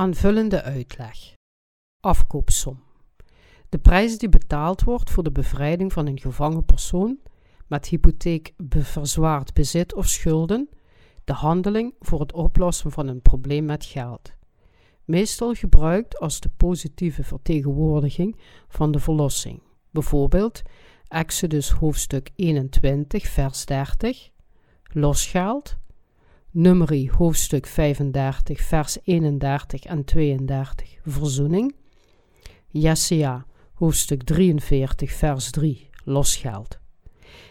Aanvullende uitleg. Afkoopsom. De prijs die betaald wordt voor de bevrijding van een gevangen persoon met hypotheek verzwaard bezit of schulden, de handeling voor het oplossen van een probleem met geld. Meestal gebruikt als de positieve vertegenwoordiging van de verlossing. Bijvoorbeeld Exodus hoofdstuk 21, vers 30, losgeld, Nummerie hoofdstuk 35, vers 31 en 32, verzoening, Jesaja hoofdstuk 43, vers 3, losgeld.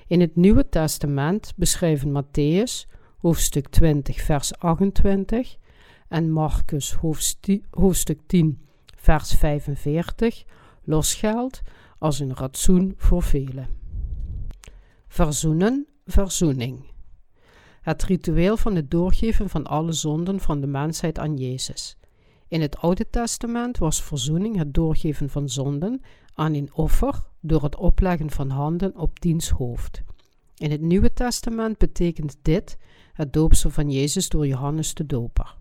In het Nieuwe Testament beschrijven Matthäus hoofdstuk 20, vers 28 en Marcus hoofdstuk 10, vers 45 losgeld als een ratsoen voor velen. Verzoenen, verzoening. Het ritueel van het doorgeven van alle zonden van de mensheid aan Jezus. In het Oude Testament was verzoening het doorgeven van zonden aan een offer door het opleggen van handen op diens hoofd. In het Nieuwe Testament betekent dit het doopsel van Jezus door Johannes de Doper.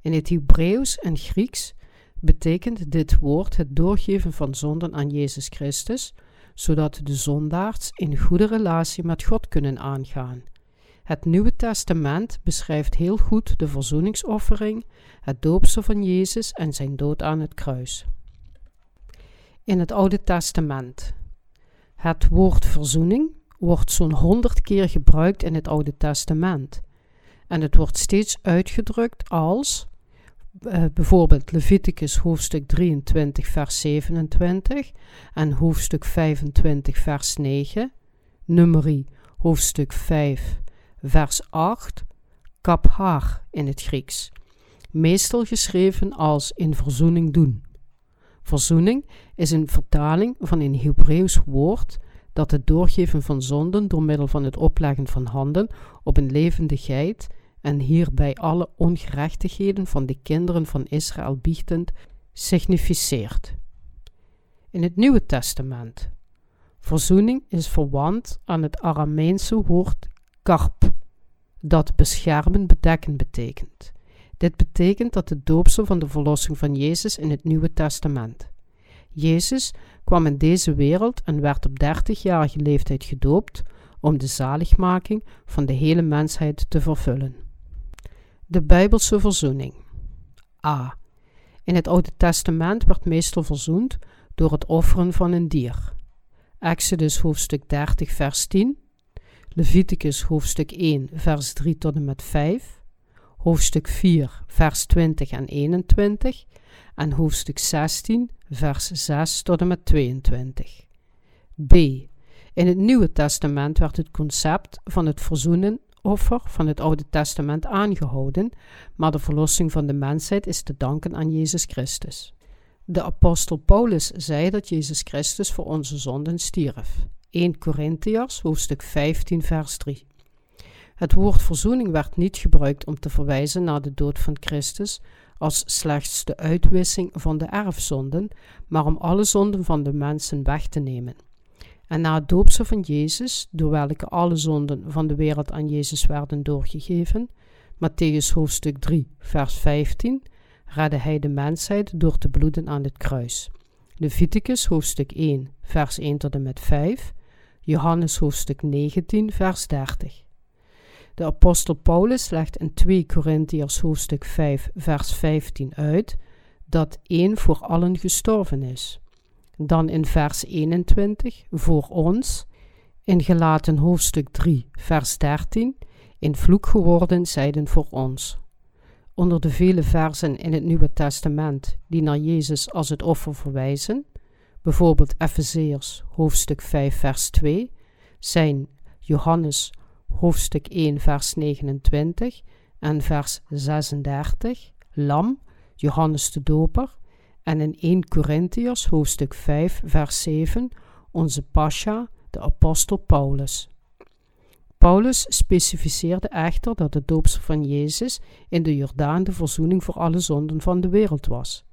In het Hebreeuws en Grieks betekent dit woord het doorgeven van zonden aan Jezus Christus, zodat de zondaars in goede relatie met God kunnen aangaan. Het Nieuwe Testament beschrijft heel goed de verzoeningsoffering, het doopsel van Jezus en zijn dood aan het kruis. In het Oude Testament. Het woord verzoening wordt zo'n honderd keer gebruikt in het Oude Testament. En het wordt steeds uitgedrukt als uh, bijvoorbeeld Leviticus hoofdstuk 23, vers 27 en hoofdstuk 25, vers 9, Nummerie hoofdstuk 5, vers 8, kaphar in het Grieks, meestal geschreven als in verzoening doen. Verzoening is een vertaling van een Hebreeuws woord dat het doorgeven van zonden door middel van het opleggen van handen op een levende geit en hierbij alle ongerechtigheden van de kinderen van Israël biechtend significeert. In het Nieuwe Testament. Verzoening is verwant aan het Arameense woord karp, dat beschermen, bedekken betekent. Dit betekent dat het doopsel van de verlossing van Jezus in het Nieuwe Testament. Jezus kwam in deze wereld en werd op 30-jarige leeftijd gedoopt om de zaligmaking van de hele mensheid te vervullen. De Bijbelse verzoening. A. In het Oude Testament werd meestal verzoend door het offeren van een dier. Exodus hoofdstuk 30 vers 10, Leviticus hoofdstuk 1 vers 3 tot en met 5, hoofdstuk 4 vers 20 en 21 en hoofdstuk 16 vers 6 tot en met 22. B. In het Nieuwe Testament werd het concept van het verzoenen offer van het Oude Testament aangehouden, maar de verlossing van de mensheid is te danken aan Jezus Christus. De apostel Paulus zei dat Jezus Christus voor onze zonden stierf. 1 Corinthiërs, hoofdstuk 15, vers 3. Het woord verzoening werd niet gebruikt om te verwijzen naar de dood van Christus als slechts de uitwissing van de erfzonden, maar om alle zonden van de mensen weg te nemen. En na het doopsel van Jezus, door welke alle zonden van de wereld aan Jezus werden doorgegeven, Matthäus hoofdstuk 3, vers 15, redde hij de mensheid door te bloeden aan het kruis. Leviticus hoofdstuk 1, vers 1 tot en met 5, Johannes hoofdstuk 19, vers 30. De apostel Paulus legt in 2 Corinthiërs hoofdstuk 5, vers 15 uit dat één voor allen gestorven is. Dan in vers 21 voor ons, in gelaten hoofdstuk 3, vers 13, in vloek geworden zijden voor ons. Onder de vele versen in het Nieuwe Testament die naar Jezus als het offer verwijzen, bijvoorbeeld Efezeërs hoofdstuk 5, vers 2, zijn Johannes hoofdstuk 1, vers 29 en vers 36, Lam, Johannes de Doper, en in 1 Corinthiërs hoofdstuk 5 vers 7 onze Pascha, de apostel Paulus. Paulus specificeerde echter dat het doopsel van Jezus in de Jordaan de verzoening voor alle zonden van de wereld was.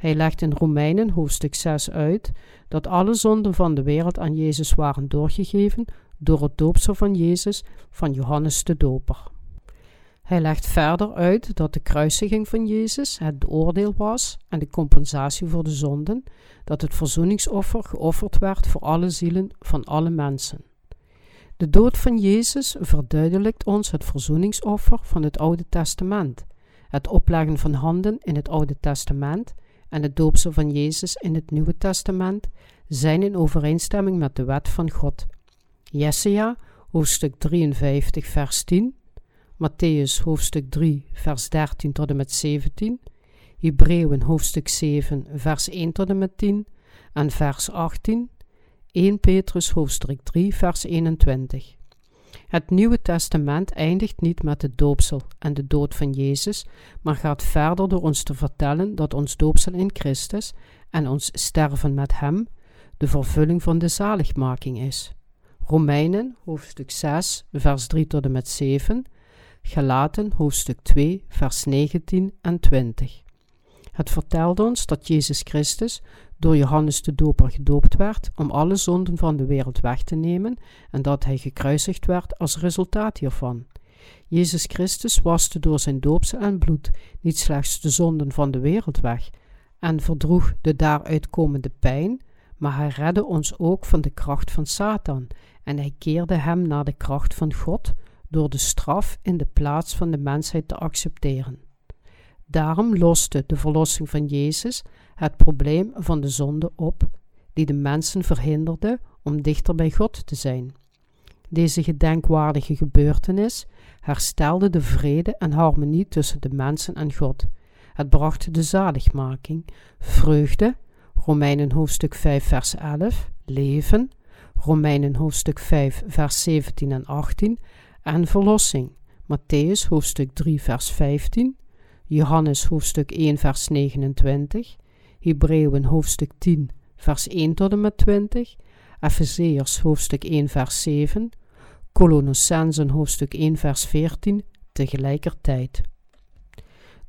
Hij legt in Romeinen hoofdstuk 6 uit dat alle zonden van de wereld aan Jezus waren doorgegeven door het doopsel van Jezus van Johannes de Doper. Hij legt verder uit dat de kruisiging van Jezus het oordeel was en de compensatie voor de zonden, dat het verzoeningsoffer geofferd werd voor alle zielen van alle mensen. De dood van Jezus verduidelijkt ons het verzoeningsoffer van het Oude Testament, het opleggen van handen in het Oude Testament en het doopsel van Jezus in het Nieuwe Testament zijn in overeenstemming met de wet van God. Jesaja, hoofdstuk 53, vers 10, Matthäus, hoofdstuk 3, vers 13 tot en met 17, Hebreeën, hoofdstuk 7, vers 1 tot en met 10 en vers 18, 1 Petrus, hoofdstuk 3, vers 21. Het Nieuwe Testament eindigt niet met het doopsel en de dood van Jezus, maar gaat verder door ons te vertellen dat ons doopsel in Christus en ons sterven met Hem de vervulling van de zaligmaking is. Romeinen, hoofdstuk 6, vers 3 tot en met 7, Galaten, hoofdstuk 2, vers 19 en 20. Het vertelt ons dat Jezus Christus door Johannes de Doper gedoopt werd om alle zonden van de wereld weg te nemen en dat hij gekruisigd werd als resultaat hiervan. Jezus Christus waste door zijn doopsel en bloed niet slechts de zonden van de wereld weg en verdroeg de daaruit komende pijn, maar hij redde ons ook van de kracht van Satan en hij keerde hem naar de kracht van God door de straf in de plaats van de mensheid te accepteren. Daarom loste de verlossing van Jezus het probleem van de zonde op, die de mensen verhinderde om dichter bij God te zijn. Deze gedenkwaardige gebeurtenis herstelde de vrede en harmonie tussen de mensen en God. Het bracht de zaligmaking, vreugde, Romeinen hoofdstuk 5 vers 11, leven, Romeinen hoofdstuk 5 vers 17 en 18 en verlossing, Matthäus hoofdstuk 3 vers 15, Johannes hoofdstuk 1 vers 29, Hebreeën hoofdstuk 10 vers 1 tot en met 20, Efezeërs hoofdstuk 1 vers 7, Colossensen hoofdstuk 1 vers 14 tegelijkertijd.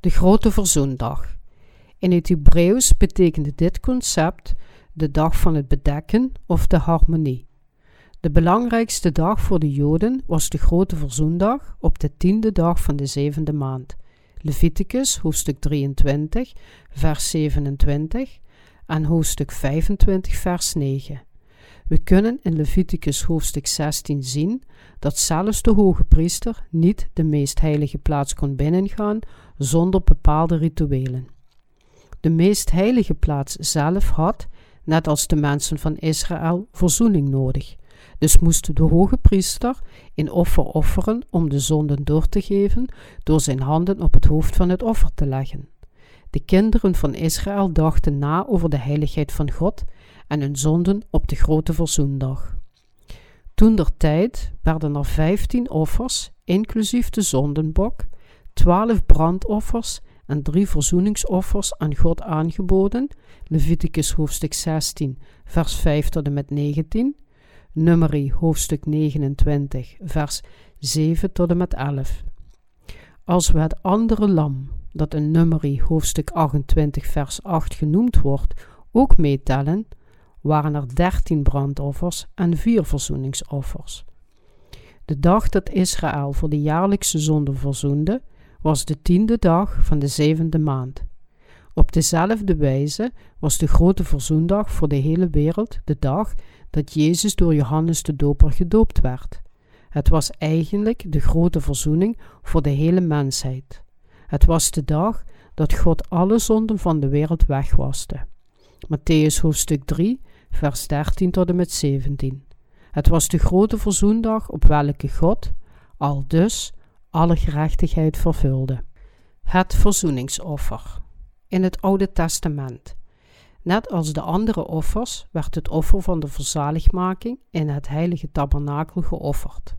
De grote verzoendag. In het Hebreeuws betekende dit concept de dag van het bedekken of de harmonie. De belangrijkste dag voor de Joden was de grote verzoendag op de tiende dag van de zevende maand. Leviticus hoofdstuk 23 vers 27 en hoofdstuk 25 vers 9. We kunnen in Leviticus hoofdstuk 16 zien dat zelfs de hoge priester niet de meest heilige plaats kon binnengaan zonder bepaalde rituelen. De meest heilige plaats zelf had, net als de mensen van Israël, verzoening nodig. Dus moest de hoge priester een offer offeren om de zonden door te geven door zijn handen op het hoofd van het offer te leggen. De kinderen van Israël dachten na over de heiligheid van God en hun zonden op de grote verzoendag. Toen der tijd werden er vijftien offers, inclusief de zondenbok, twaalf brandoffers en drie verzoeningsoffers aan God aangeboden, Leviticus hoofdstuk 16, vers 5 tot en met 19, Nummerie hoofdstuk 29, vers 7 tot en met 11. Als we het andere lam, dat in Nummerie hoofdstuk 28, vers 8 genoemd wordt, ook meetellen, waren er dertien brandoffers en vier verzoeningsoffers. De dag dat Israël voor de jaarlijkse zonde verzoende, was de tiende dag van de zevende maand. Op dezelfde wijze was de grote verzoendag voor de hele wereld de dag dat Jezus door Johannes de Doper gedoopt werd. Het was eigenlijk de grote verzoening voor de hele mensheid. Het was de dag dat God alle zonden van de wereld wegwaste. Matthäus hoofdstuk 3, vers 13 tot en met 17. Het was de grote verzoendag op welke God, al dus, alle gerechtigheid vervulde. Het verzoeningsoffer. In het Oude Testament. Net als de andere offers werd het offer van de verzaligmaking in het heilige tabernakel geofferd.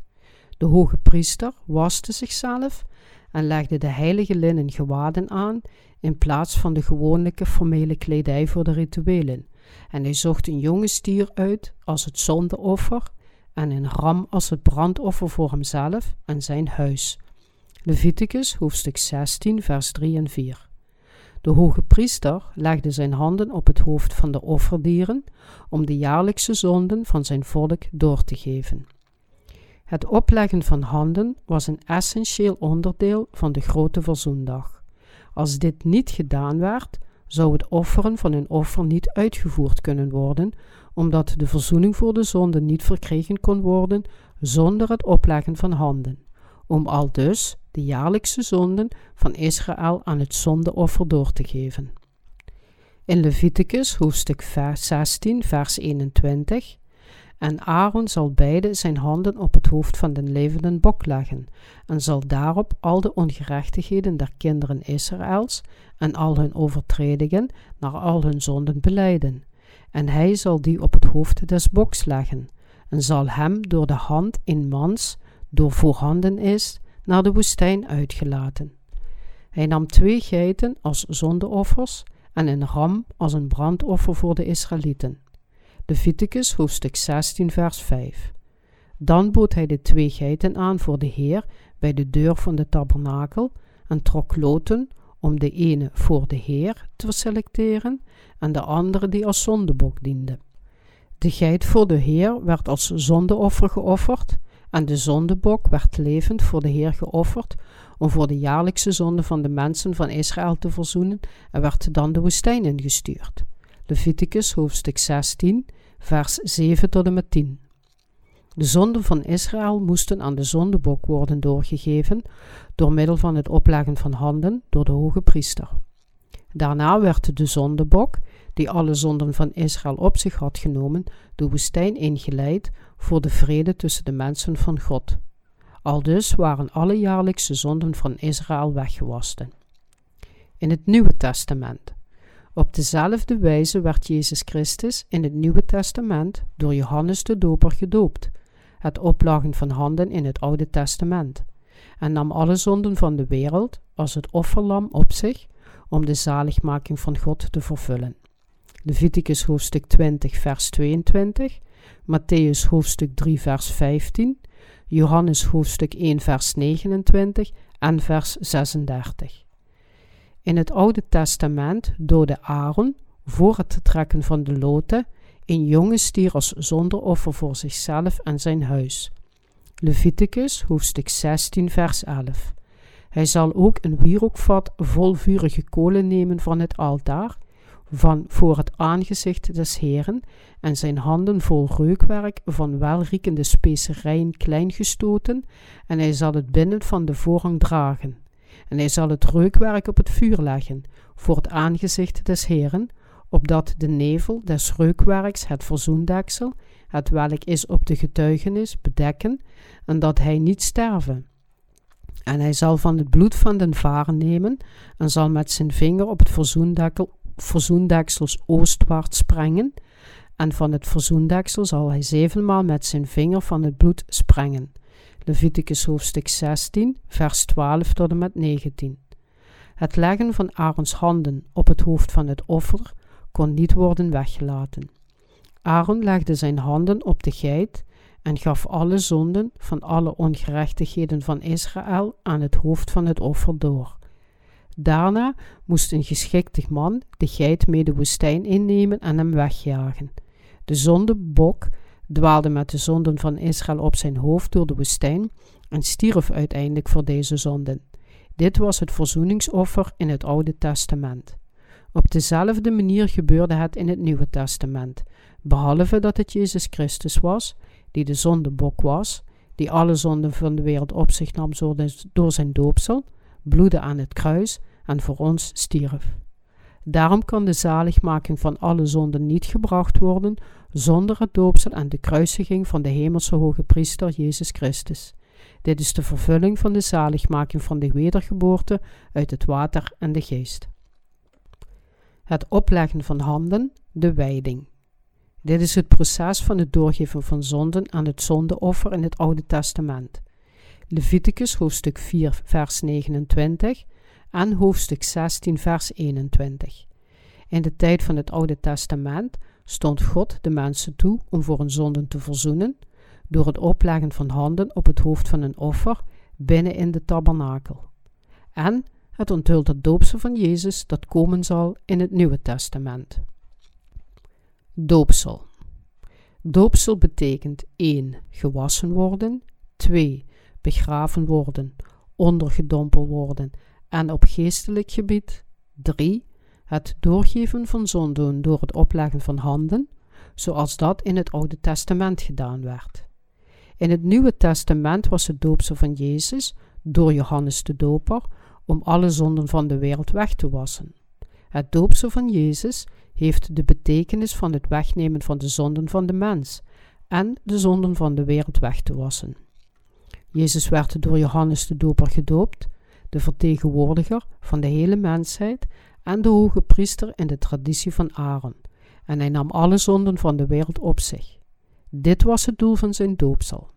De hoge priester waste zichzelf en legde de heilige linnen gewaden aan in plaats van de gewone formele kledij voor de rituelen. En hij zocht een jonge stier uit als het zondeoffer en een ram als het brandoffer voor hemzelf en zijn huis. Leviticus hoofdstuk 16 vers 3 en 4 de hoge priester legde zijn handen op het hoofd van de offerdieren om de jaarlijkse zonden van zijn volk door te geven. Het opleggen van handen was een essentieel onderdeel van de grote verzoendag. Als dit niet gedaan werd, zou het offeren van een offer niet uitgevoerd kunnen worden, omdat de verzoening voor de zonde niet verkregen kon worden zonder het opleggen van handen, om al dus de jaarlijkse zonden van Israël aan het zondeoffer door te geven. In Leviticus hoofdstuk 16, vers 21 en Aaron zal beide zijn handen op het hoofd van den levende bok leggen, en zal daarop al de ongerechtigheden der kinderen Israëls en al hun overtredingen naar al hun zonden beleiden. En hij zal die op het hoofd des boks leggen, en zal hem door de hand in mans, door voorhanden is, naar de woestijn uitgelaten. Hij nam twee geiten als zondeoffers en een ram als een brandoffer voor de Israëlieten. Leviticus hoofdstuk 16 vers 5 Dan bood hij de twee geiten aan voor de Heer bij de deur van de tabernakel en trok loten om de ene voor de Heer te selecteren en de andere die als zondebok diende. De geit voor de Heer werd als zondeoffer geofferd en de zondebok werd levend voor de Heer geofferd om voor de jaarlijkse zonde van de mensen van Israël te verzoenen en werd dan de woestijn ingestuurd. Leviticus hoofdstuk 16, vers 7 tot en met 10. De zonden van Israël moesten aan de zondebok worden doorgegeven door middel van het opleggen van handen door de hoge priester. Daarna werd de zondebok, die alle zonden van Israël op zich had genomen, de woestijn ingeleid voor de vrede tussen de mensen van God. Aldus waren alle jaarlijkse zonden van Israël weggewassen. In het Nieuwe Testament. Op dezelfde wijze werd Jezus Christus in het Nieuwe Testament door Johannes de Doper gedoopt, het oplagen van handen in het Oude Testament, en nam alle zonden van de wereld als het offerlam op zich om de zaligmaking van God te vervullen. Leviticus hoofdstuk 20, vers 22, Matthäus hoofdstuk 3, vers 15, Johannes hoofdstuk 1, vers 29 en vers 36. In het Oude Testament doodde Aaron, voor het trekken van de loten, een jonge stier als zonderoffer voor zichzelf en zijn huis. Leviticus hoofdstuk 16 vers 11. Hij zal ook een wierookvat vol vurige kolen nemen van het altaar, van voor het aangezicht des Heren, en zijn handen vol reukwerk van welriekende specerijen klein gestoten, en hij zal het binnen van de voorhang dragen. En hij zal het reukwerk op het vuur leggen, voor het aangezicht des Heren, opdat de nevel des reukwerks het verzoendeksel, het welk is op de getuigenis, bedekken, en dat hij niet sterven. En hij zal van het bloed van den varen nemen, en zal met zijn vinger op het verzoendekkel, verzoendeksels oostwaarts sprengen, en van het verzoendeksel zal hij zevenmaal met zijn vinger van het bloed sprengen. Leviticus hoofdstuk 16, vers 12 tot en met 19. Het leggen van Aarons handen op het hoofd van het offer kon niet worden weggelaten. Aaron legde zijn handen op de geit en gaf alle zonden van alle ongerechtigheden van Israël aan het hoofd van het offer door. Daarna moest een geschikte man de geit mee de woestijn innemen en hem wegjagen. De zondebok dwaalde met de zonden van Israël op zijn hoofd door de woestijn en stierf uiteindelijk voor deze zonden. Dit was het verzoeningsoffer in het Oude Testament. Op dezelfde manier gebeurde het in het Nieuwe Testament, behalve dat het Jezus Christus was, die de zondebok was, die alle zonden van de wereld op zich nam door zijn doopsel, bloedde aan het kruis en voor ons stierf. Daarom kan de zaligmaking van alle zonden niet gebracht worden zonder het doopsel en de kruisiging van de hemelse hoge priester Jezus Christus. Dit is de vervulling van de zaligmaking van de wedergeboorte uit het water en de geest. Het opleggen van handen, de wijding. Dit is het proces van het doorgeven van zonden aan het zondeoffer in het Oude Testament. Leviticus hoofdstuk 4 vers 29 en hoofdstuk 16 vers 21. In de tijd van het Oude Testament stond God de mensen toe om voor hun zonden te verzoenen door het opleggen van handen op het hoofd van een offer binnen in de tabernakel. En het onthult het doopsel van Jezus dat komen zal in het Nieuwe Testament. Doopsel. Doopsel betekent 1. Gewassen worden, 2. Begraven worden, ondergedompeld worden en op geestelijk gebied 3. Het doorgeven van zonden door het opleggen van handen, zoals dat in het Oude Testament gedaan werd. In het Nieuwe Testament was het doopsel van Jezus door Johannes de Doper om alle zonden van de wereld weg te wassen. Het doopsel van Jezus heeft de betekenis van het wegnemen van de zonden van de mens en de zonden van de wereld weg te wassen. Jezus werd door Johannes de Doper gedoopt, de vertegenwoordiger van de hele mensheid en de hoge priester in de traditie van Aaron, en hij nam alle zonden van de wereld op zich. Dit was het doel van zijn doopsel.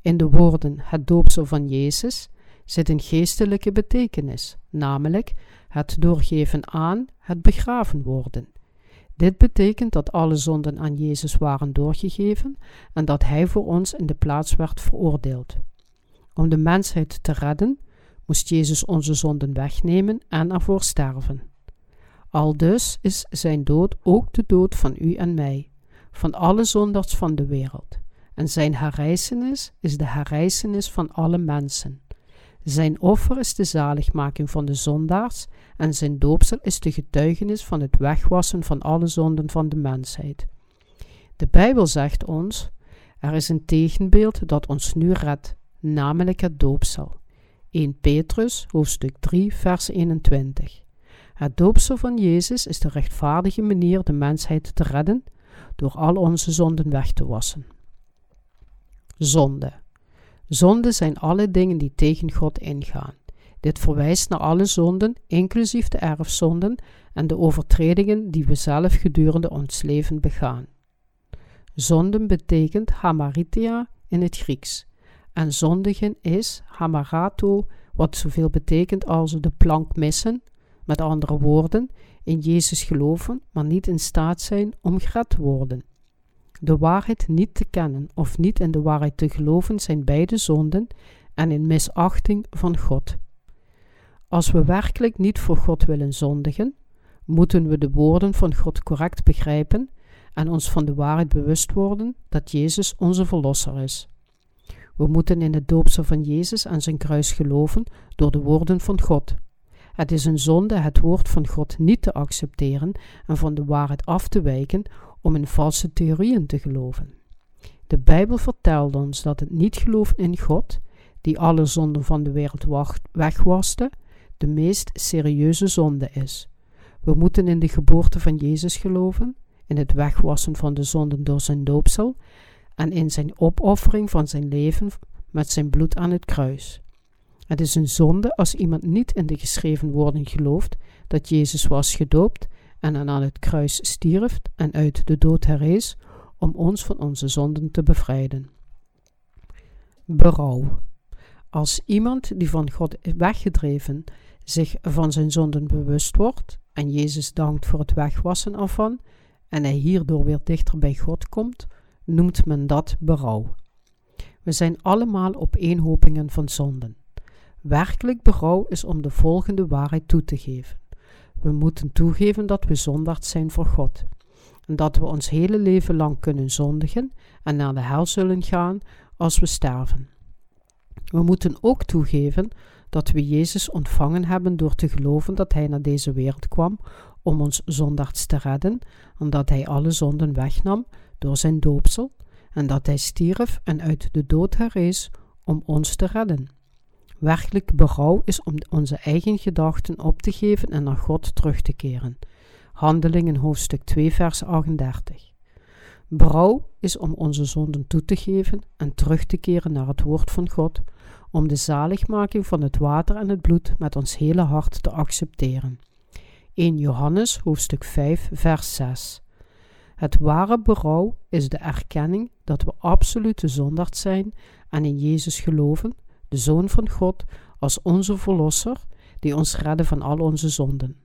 In de woorden het doopsel van Jezus zit een geestelijke betekenis, namelijk het doorgeven aan het begraven worden. Dit betekent dat alle zonden aan Jezus waren doorgegeven en dat Hij voor ons in de plaats werd veroordeeld. Om de mensheid te redden, moest Jezus onze zonden wegnemen en ervoor sterven. Al dus is zijn dood ook de dood van u en mij, van alle zondaars van de wereld. En zijn herrijzenis is de herrijzenis van alle mensen. Zijn offer is de zaligmaking van de zondaars en zijn doopsel is de getuigenis van het wegwassen van alle zonden van de mensheid. De Bijbel zegt ons: er is een tegenbeeld dat ons nu redt, namelijk het doopsel. 1 Petrus, hoofdstuk 3, vers 21. Het doopsel van Jezus is de rechtvaardige manier de mensheid te redden door al onze zonden weg te wassen. Zonde. Zonde zijn alle dingen die tegen God ingaan. Dit verwijst naar alle zonden, inclusief de erfzonden en de overtredingen die we zelf gedurende ons leven begaan. Zonden betekent hamaritia in het Grieks. En zondigen is hamarato, wat zoveel betekent als de plank missen, met andere woorden, in Jezus geloven, maar niet in staat zijn om gered te worden. De waarheid niet te kennen of niet in de waarheid te geloven zijn beide zonden en in misachting van God. Als we werkelijk niet voor God willen zondigen, moeten we de woorden van God correct begrijpen en ons van de waarheid bewust worden dat Jezus onze Verlosser is. We moeten in het doopsel van Jezus en zijn kruis geloven door de woorden van God. Het is een zonde het woord van God niet te accepteren en van de waarheid af te wijken om in valse theorieën te geloven. De Bijbel vertelt ons dat het niet geloven in God, die alle zonden van de wereld wegwaste, de meest serieuze zonde is. We moeten in de geboorte van Jezus geloven, in het wegwassen van de zonden door zijn doopsel en in zijn opoffering van zijn leven met zijn bloed aan het kruis. Het is een zonde als iemand niet in de geschreven woorden gelooft dat Jezus was gedoopt en aan het kruis stierf en uit de dood herrees om ons van onze zonden te bevrijden. Berouw. Als iemand die van God weggedreven zich van zijn zonden bewust wordt en Jezus dankt voor het wegwassen ervan en hij hierdoor weer dichter bij God komt, noemt men dat berouw. We zijn allemaal opeenhopingen van zonden. Werkelijk berouw is om de volgende waarheid toe te geven. We moeten toegeven dat we zondaard zijn voor God. En dat we ons hele leven lang kunnen zondigen en naar de hel zullen gaan als we sterven. We moeten ook toegeven dat we Jezus ontvangen hebben door te geloven dat Hij naar deze wereld kwam om ons zondaards te redden en dat Hij alle zonden wegnam door zijn doopsel en dat Hij stierf en uit de dood herrees om ons te redden. Werkelijk berouw is om onze eigen gedachten op te geven en naar God terug te keren. Handelingen hoofdstuk 2 vers 38. Berouw is om onze zonden toe te geven en terug te keren naar het woord van God, om de zaligmaking van het water en het bloed met ons hele hart te accepteren. 1 Johannes hoofdstuk 5 vers 6. Het ware berouw is de erkenning dat we absolute zondaard zijn en in Jezus geloven de Zoon van God, als onze Verlosser, die ons redde van al onze zonden.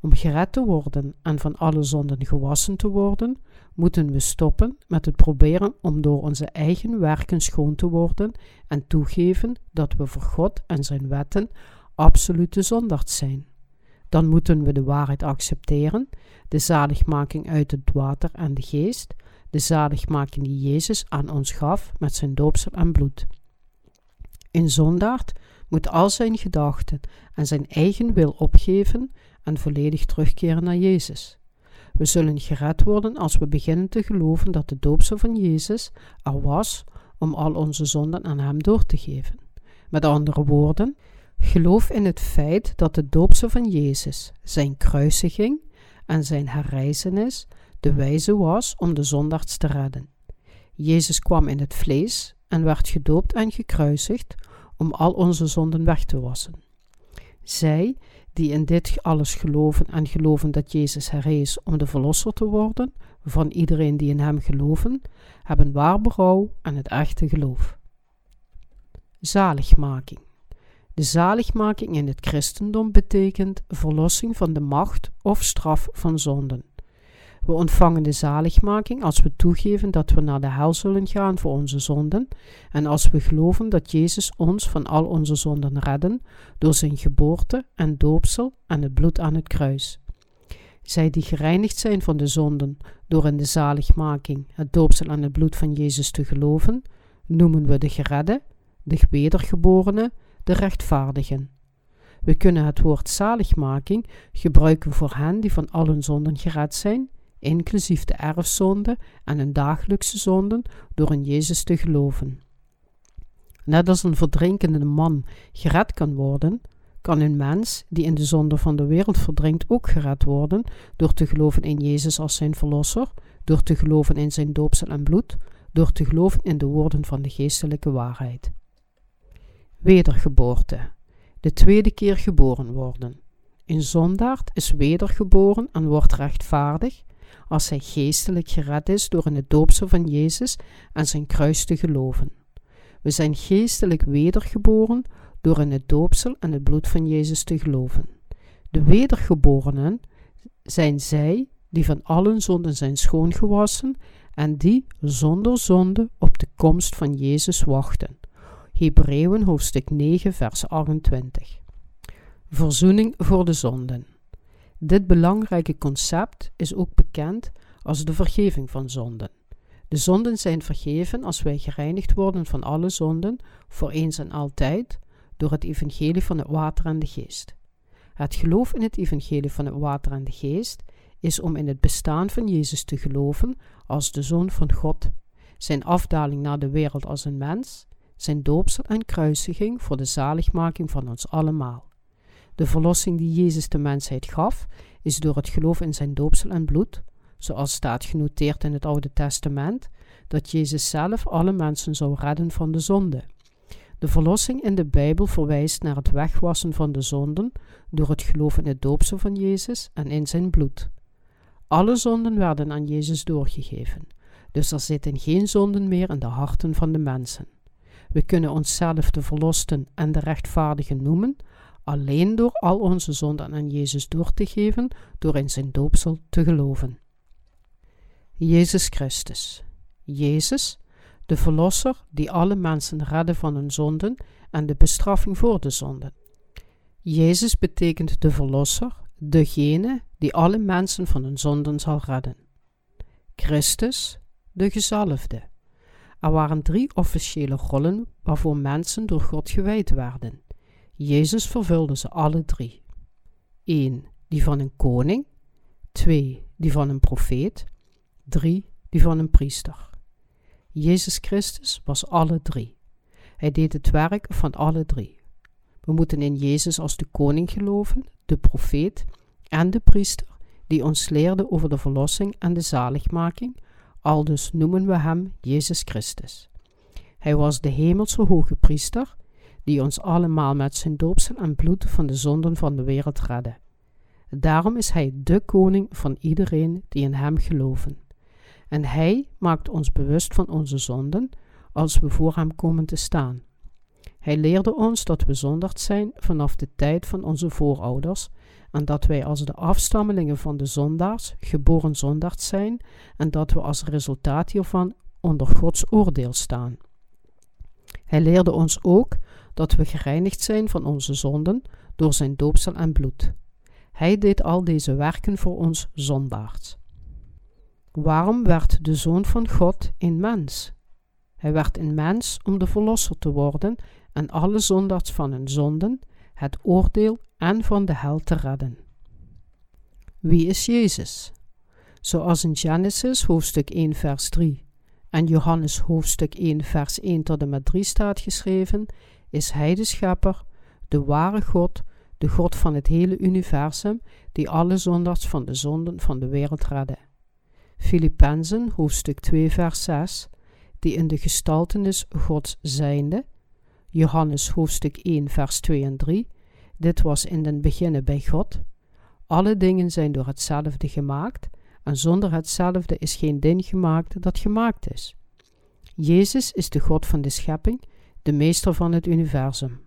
Om gered te worden en van alle zonden gewassen te worden, moeten we stoppen met het proberen om door onze eigen werken schoon te worden en toegeven dat we voor God en zijn wetten absolute zondaars zijn. Dan moeten we de waarheid accepteren, de zaligmaking uit het water en de geest, de zaligmaking die Jezus aan ons gaf met zijn doopsel en bloed. Een zondaard moet al zijn gedachten en zijn eigen wil opgeven en volledig terugkeren naar Jezus. We zullen gered worden als we beginnen te geloven dat de doopsel van Jezus er was om al onze zonden aan Hem door te geven. Met andere woorden, geloof in het feit dat de doopsel van Jezus, zijn kruisiging en zijn herrijzenis de wijze was om de zondaars te redden. Jezus kwam in het vlees en werd gedoopt en gekruisigd om al onze zonden weg te wassen. Zij die in dit alles geloven en geloven dat Jezus herrees om de verlosser te worden van iedereen die in hem geloven, hebben waar berouw en het echte geloof. Zaligmaking. De zaligmaking in het christendom betekent verlossing van de macht of straf van zonden. We ontvangen de zaligmaking als we toegeven dat we naar de hel zullen gaan voor onze zonden en als we geloven dat Jezus ons van al onze zonden redden door zijn geboorte en doopsel en het bloed aan het kruis. Zij die gereinigd zijn van de zonden door in de zaligmaking, het doopsel en het bloed van Jezus te geloven, noemen we de geredde, de wedergeborene, de rechtvaardigen. We kunnen het woord zaligmaking gebruiken voor hen die van al hun zonden gered zijn inclusief de erfzonde en een dagelijkse zonden, door in Jezus te geloven. Net als een verdrinkende man gered kan worden, kan een mens die in de zonde van de wereld verdrinkt ook gered worden door te geloven in Jezus als zijn verlosser, door te geloven in zijn doopsel en bloed, door te geloven in de woorden van de geestelijke waarheid. Wedergeboorte. De tweede keer geboren worden. Een zondaard is wedergeboren en wordt rechtvaardig als hij geestelijk gered is door in het doopsel van Jezus en zijn kruis te geloven. We zijn geestelijk wedergeboren door in het doopsel en het bloed van Jezus te geloven. De wedergeborenen zijn zij die van allen zonden zijn schoongewassen en die zonder zonde op de komst van Jezus wachten. Hebreeën hoofdstuk 9 vers 28 Verzoening voor de zonden dit belangrijke concept is ook bekend als de vergeving van zonden. De zonden zijn vergeven als wij gereinigd worden van alle zonden voor eens en altijd door het evangelie van het water en de geest. Het geloof in het evangelie van het water en de geest is om in het bestaan van Jezus te geloven als de Zoon van God, zijn afdaling naar de wereld als een mens, zijn doopsel en kruisiging voor de zaligmaking van ons allemaal. De verlossing die Jezus de mensheid gaf, is door het geloof in zijn doopsel en bloed, zoals staat genoteerd in het Oude Testament, dat Jezus zelf alle mensen zou redden van de zonde. De verlossing in de Bijbel verwijst naar het wegwassen van de zonden door het geloof in het doopsel van Jezus en in zijn bloed. Alle zonden werden aan Jezus doorgegeven, dus er zitten geen zonden meer in de harten van de mensen. We kunnen onszelf de verlosten en de rechtvaardigen noemen alleen door al onze zonden aan Jezus door te geven, door in zijn doopsel te geloven. Jezus Christus. Jezus, de Verlosser die alle mensen redde van hun zonden en de bestraffing voor de zonden. Jezus betekent de Verlosser, degene die alle mensen van hun zonden zal redden. Christus, de gezalfde. Er waren drie officiële rollen waarvoor mensen door God gewijd werden. Jezus vervulde ze alle drie. 1. Die van een koning. 2. Die van een profeet. 3. Die van een priester. Jezus Christus was alle drie. Hij deed het werk van alle drie. We moeten in Jezus als de koning geloven, de profeet en de priester, die ons leerde over de verlossing en de zaligmaking, aldus noemen we hem Jezus Christus. Hij was de hemelse hoge priester die ons allemaal met zijn doopsel en bloed van de zonden van de wereld redde. Daarom is hij de koning van iedereen die in hem geloven. En hij maakt ons bewust van onze zonden als we voor hem komen te staan. Hij leerde ons dat we zondigd zijn vanaf de tijd van onze voorouders en dat wij als de afstammelingen van de zondaars geboren zondaars zijn en dat we als resultaat hiervan onder Gods oordeel staan. Hij leerde ons ook dat we gereinigd zijn van onze zonden door zijn doopsel en bloed. Hij deed al deze werken voor ons zondaars. Waarom werd de Zoon van God een mens? Hij werd een mens om de Verlosser te worden en alle zondags van hun zonden, het oordeel en van de hel te redden. Wie is Jezus? Zoals in Genesis hoofdstuk 1 vers 3 en Johannes hoofdstuk 1 vers 1 tot en met 3 staat geschreven, is Hij de Schepper, de ware God, de God van het hele universum, die alle zondags van de zonden van de wereld redde. Filippenzen hoofdstuk 2 vers 6, die in de gestaltenis Gods zijnde, Johannes hoofdstuk 1 vers 2 en 3, dit was in den beginne bij God. Alle dingen zijn door hetzelfde gemaakt, en zonder hetzelfde is geen ding gemaakt dat gemaakt is. Jezus is de God van de schepping, de meester van het universum.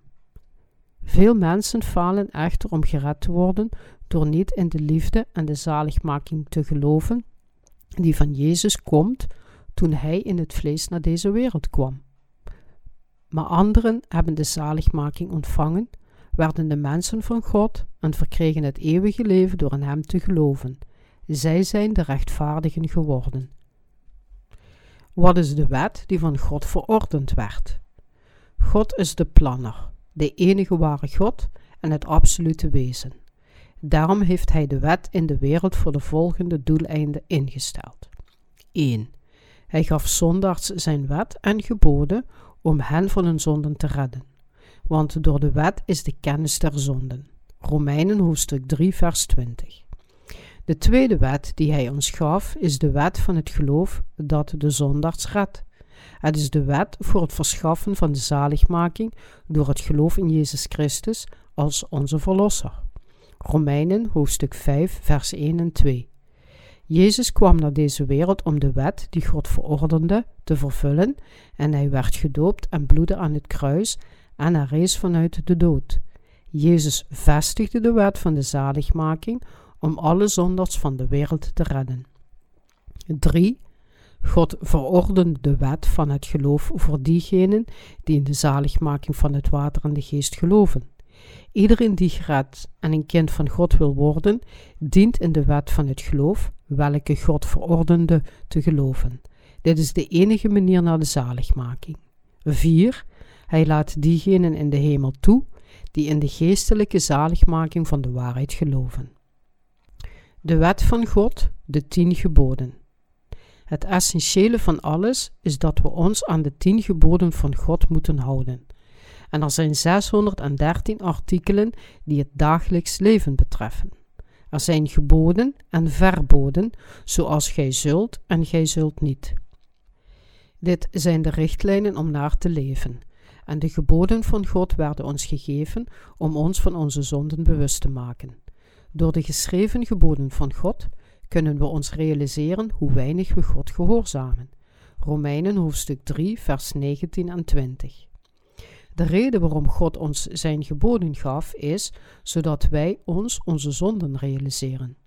Veel mensen falen echter om gered te worden door niet in de liefde en de zaligmaking te geloven die van Jezus komt toen Hij in het vlees naar deze wereld kwam. Maar anderen hebben de zaligmaking ontvangen, werden de mensen van God en verkregen het eeuwige leven door in Hem te geloven. Zij zijn de rechtvaardigen geworden. Wat is de wet die van God verordend werd? God is de planner, de enige ware God en het absolute wezen. Daarom heeft Hij de wet in de wereld voor de volgende doeleinden ingesteld. 1. Hij gaf zondags zijn wet en geboden om hen van hun zonden te redden. Want door de wet is de kennis der zonden. Romeinen hoofdstuk 3 vers 20. De tweede wet die hij ons gaf is de wet van het geloof dat de zondags redt. Het is de wet voor het verschaffen van de zaligmaking door het geloof in Jezus Christus als onze Verlosser. Romeinen hoofdstuk 5 vers 1 en 2. Jezus kwam naar deze wereld om de wet die God verordende te vervullen en hij werd gedoopt en bloedde aan het kruis en hij rees vanuit de dood. Jezus vestigde de wet van de zaligmaking om alle zondags van de wereld te redden. 3. God verordende de wet van het geloof voor diegenen die in de zaligmaking van het water en de geest geloven. Iedereen die gered en een kind van God wil worden, dient in de wet van het geloof, welke God verordende, te geloven. Dit is de enige manier naar de zaligmaking. 4. Hij laat diegenen in de hemel toe die in de geestelijke zaligmaking van de waarheid geloven. De wet van God, de tien geboden. Het essentiële van alles is dat we ons aan de tien geboden van God moeten houden. En er zijn 613 artikelen die het dagelijks leven betreffen. Er zijn geboden en verboden, zoals gij zult en gij zult niet. Dit zijn de richtlijnen om naar te leven. En de geboden van God werden ons gegeven om ons van onze zonden bewust te maken. Door de geschreven geboden van God kunnen we ons realiseren hoe weinig we God gehoorzamen. Romeinen hoofdstuk 3, vers 19 en 20. De reden waarom God ons zijn geboden gaf is zodat wij ons onze zonden realiseren.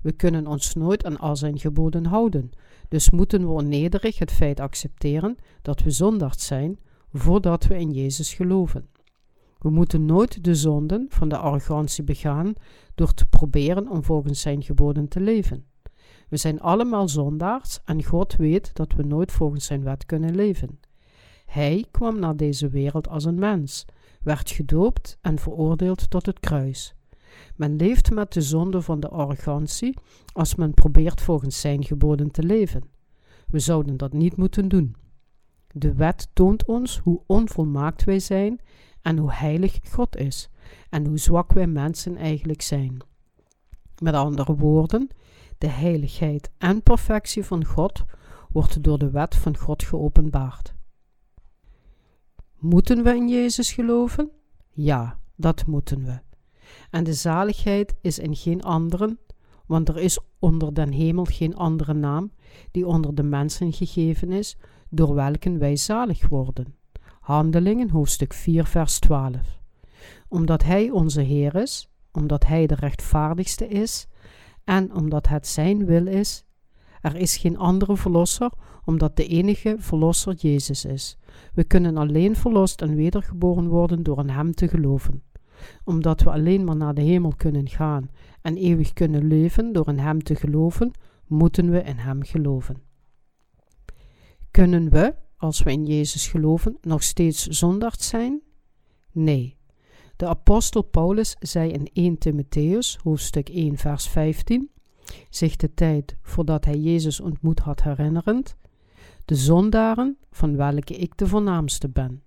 We kunnen ons nooit aan al zijn geboden houden, dus moeten we nederig het feit accepteren dat we zondags zijn voordat we in Jezus geloven. We moeten nooit de zonden van de arrogantie begaan door te proberen om volgens zijn geboden te leven. We zijn allemaal zondaars en God weet dat we nooit volgens zijn wet kunnen leven. Hij kwam naar deze wereld als een mens, werd gedoopt en veroordeeld tot het kruis. Men leeft met de zonde van de arrogantie als men probeert volgens zijn geboden te leven. We zouden dat niet moeten doen. De wet toont ons hoe onvolmaakt wij zijn en hoe heilig God is en hoe zwak wij mensen eigenlijk zijn. Met andere woorden, de heiligheid en perfectie van God wordt door de wet van God geopenbaard. Moeten we in Jezus geloven? Ja, dat moeten we. En de zaligheid is in geen anderen, want er is onder den hemel geen andere naam die onder de mensen gegeven is, door welken wij zalig worden. Handelingen, hoofdstuk 4, vers 12. Omdat Hij onze Heer is, omdat Hij de rechtvaardigste is en omdat het Zijn wil is. Er is geen andere verlosser, omdat de enige verlosser Jezus is. We kunnen alleen verlost en wedergeboren worden door in Hem te geloven. Omdat we alleen maar naar de hemel kunnen gaan en eeuwig kunnen leven door in Hem te geloven, moeten we in Hem geloven. Kunnen we, als we in Jezus geloven, nog steeds zondags zijn? Nee. De apostel Paulus zei in 1 Timotheus, hoofdstuk 1, vers 15, zich de tijd voordat hij Jezus ontmoet had herinnerend, de zondaren van welke ik de voornaamste ben.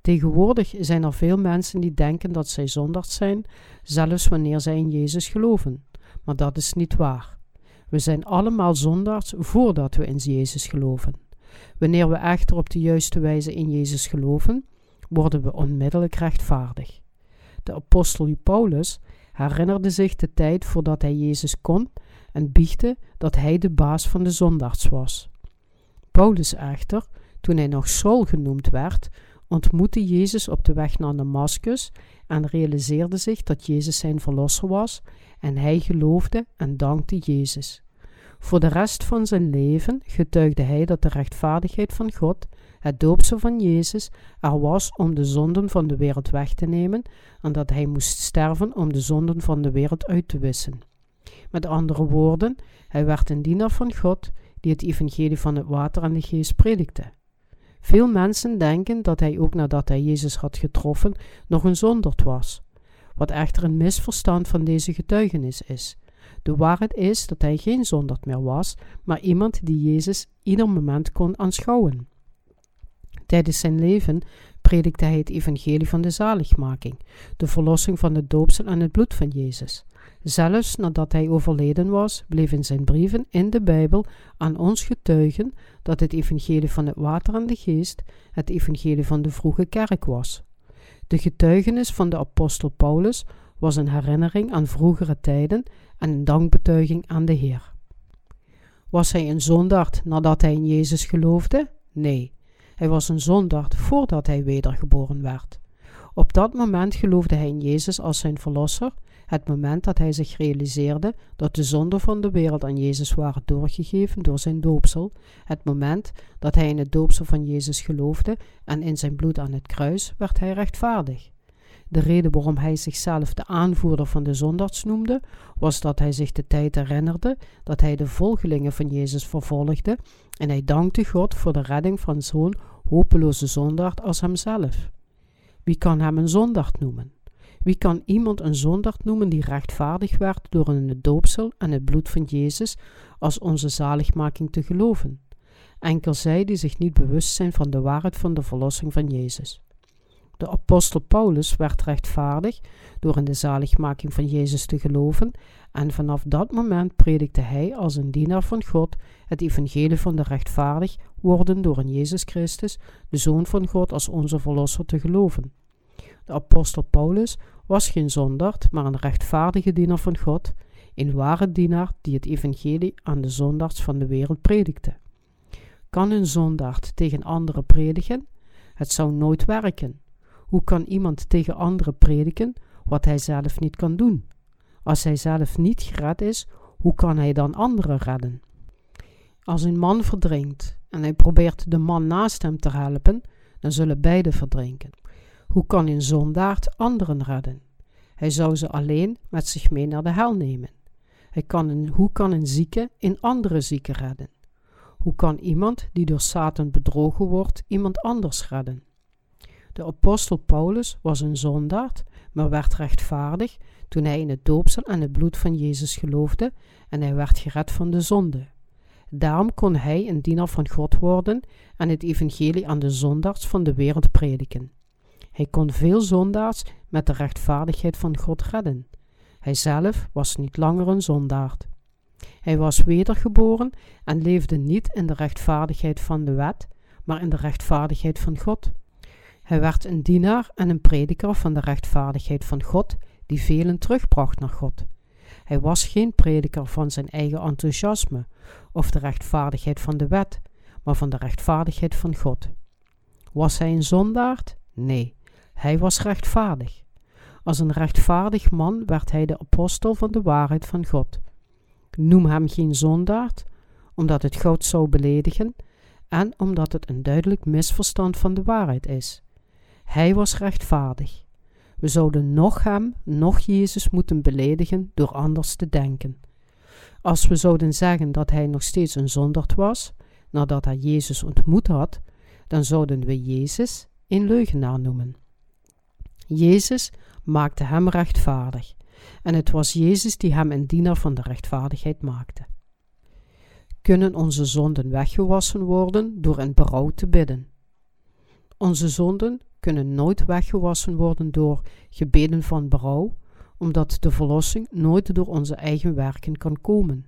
Tegenwoordig zijn er veel mensen die denken dat zij zondaars zijn, zelfs wanneer zij in Jezus geloven. Maar dat is niet waar. We zijn allemaal zondaars voordat we in Jezus geloven. Wanneer we echter op de juiste wijze in Jezus geloven, worden we onmiddellijk rechtvaardig. De apostel Paulus herinnerde zich de tijd voordat hij Jezus kon en biechte dat hij de baas van de zondaars was. Paulus echter, toen hij nog Saul genoemd werd, ontmoette Jezus op de weg naar Damascus en realiseerde zich dat Jezus zijn verlosser was en hij geloofde en dankte Jezus. Voor de rest van zijn leven getuigde hij dat de rechtvaardigheid van God, het doopsel van Jezus, er was om de zonden van de wereld weg te nemen en dat hij moest sterven om de zonden van de wereld uit te wissen. Met andere woorden, hij werd een dienaar van God die het evangelie van het water en de geest predikte. Veel mensen denken dat hij ook nadat hij Jezus had getroffen nog een zonderd was, wat echter een misverstand van deze getuigenis is. De waarheid is dat hij geen zonderd meer was, maar iemand die Jezus ieder moment kon aanschouwen. Tijdens zijn leven predikte hij het evangelie van de zaligmaking, de verlossing van het doopsel en het bloed van Jezus. Zelfs nadat hij overleden was, bleef in zijn brieven in de Bijbel aan ons getuigen dat het evangelie van het water en de geest het evangelie van de vroege kerk was. De getuigenis van de apostel Paulus was een herinnering aan vroegere tijden en een dankbetuiging aan de Heer. Was hij een zondaard nadat hij in Jezus geloofde? Nee, hij was een zondaard voordat hij wedergeboren werd. Op dat moment geloofde hij in Jezus als zijn verlosser het moment dat hij zich realiseerde dat de zonden van de wereld aan Jezus waren doorgegeven door zijn doopsel, het moment dat hij in het doopsel van Jezus geloofde en in zijn bloed aan het kruis, werd hij rechtvaardig. De reden waarom hij zichzelf de aanvoerder van de zondaars noemde, was dat hij zich de tijd herinnerde dat hij de volgelingen van Jezus vervolgde en hij dankte God voor de redding van zo'n hopeloze zondaard als hemzelf. Wie kan hem een zondaard noemen? Wie kan iemand een zondaard noemen die rechtvaardig werd door in het doopsel en het bloed van Jezus als onze zaligmaking te geloven? Enkel zij die zich niet bewust zijn van de waarheid van de verlossing van Jezus. De apostel Paulus werd rechtvaardig door in de zaligmaking van Jezus te geloven en vanaf dat moment predikte hij als een dienaar van God het evangelie van de rechtvaardig worden door in Jezus Christus, de Zoon van God, als onze Verlosser te geloven. De apostel Paulus was geen zondaard, maar een rechtvaardige dienaar van God, een ware dienaar die het evangelie aan de zondaars van de wereld predikte. Kan een zondaard tegen anderen prediken? Het zou nooit werken. Hoe kan iemand tegen anderen prediken wat hij zelf niet kan doen? Als hij zelf niet gered is, hoe kan hij dan anderen redden? Als een man verdrinkt en hij probeert de man naast hem te helpen, dan zullen beide verdrinken. Hoe kan een zondaard anderen redden? Hij zou ze alleen met zich mee naar de hel nemen. Hij kan een, hoe kan een zieke een andere zieke redden? Hoe kan iemand die door Satan bedrogen wordt iemand anders redden? De apostel Paulus was een zondaard, maar werd rechtvaardig toen hij in het doopsel en het bloed van Jezus geloofde en hij werd gered van de zonde. Daarom kon hij een dienaar van God worden en het evangelie aan de zondaars van de wereld prediken. Hij kon veel zondaars met de rechtvaardigheid van God redden. Hij zelf was niet langer een zondaard. Hij was wedergeboren en leefde niet in de rechtvaardigheid van de wet, maar in de rechtvaardigheid van God. Hij werd een dienaar en een prediker van de rechtvaardigheid van God, die velen terugbracht naar God. Hij was geen prediker van zijn eigen enthousiasme of de rechtvaardigheid van de wet, maar van de rechtvaardigheid van God. Was hij een zondaard? Nee, hij was rechtvaardig. Als een rechtvaardig man werd hij de apostel van de waarheid van God. Noem hem geen zondaard, omdat het God zou beledigen en omdat het een duidelijk misverstand van de waarheid is. Hij was rechtvaardig. We zouden nog hem, nog Jezus moeten beledigen door anders te denken. Als we zouden zeggen dat hij nog steeds een zondaard was, nadat hij Jezus ontmoet had, dan zouden we Jezus een leugenaar noemen. Jezus maakte hem rechtvaardig. En het was Jezus die hem een dienaar van de rechtvaardigheid maakte. Kunnen onze zonden weggewassen worden door in berouw te bidden? Onze zonden kunnen nooit weggewassen worden door gebeden van berouw, omdat de verlossing nooit door onze eigen werken kan komen.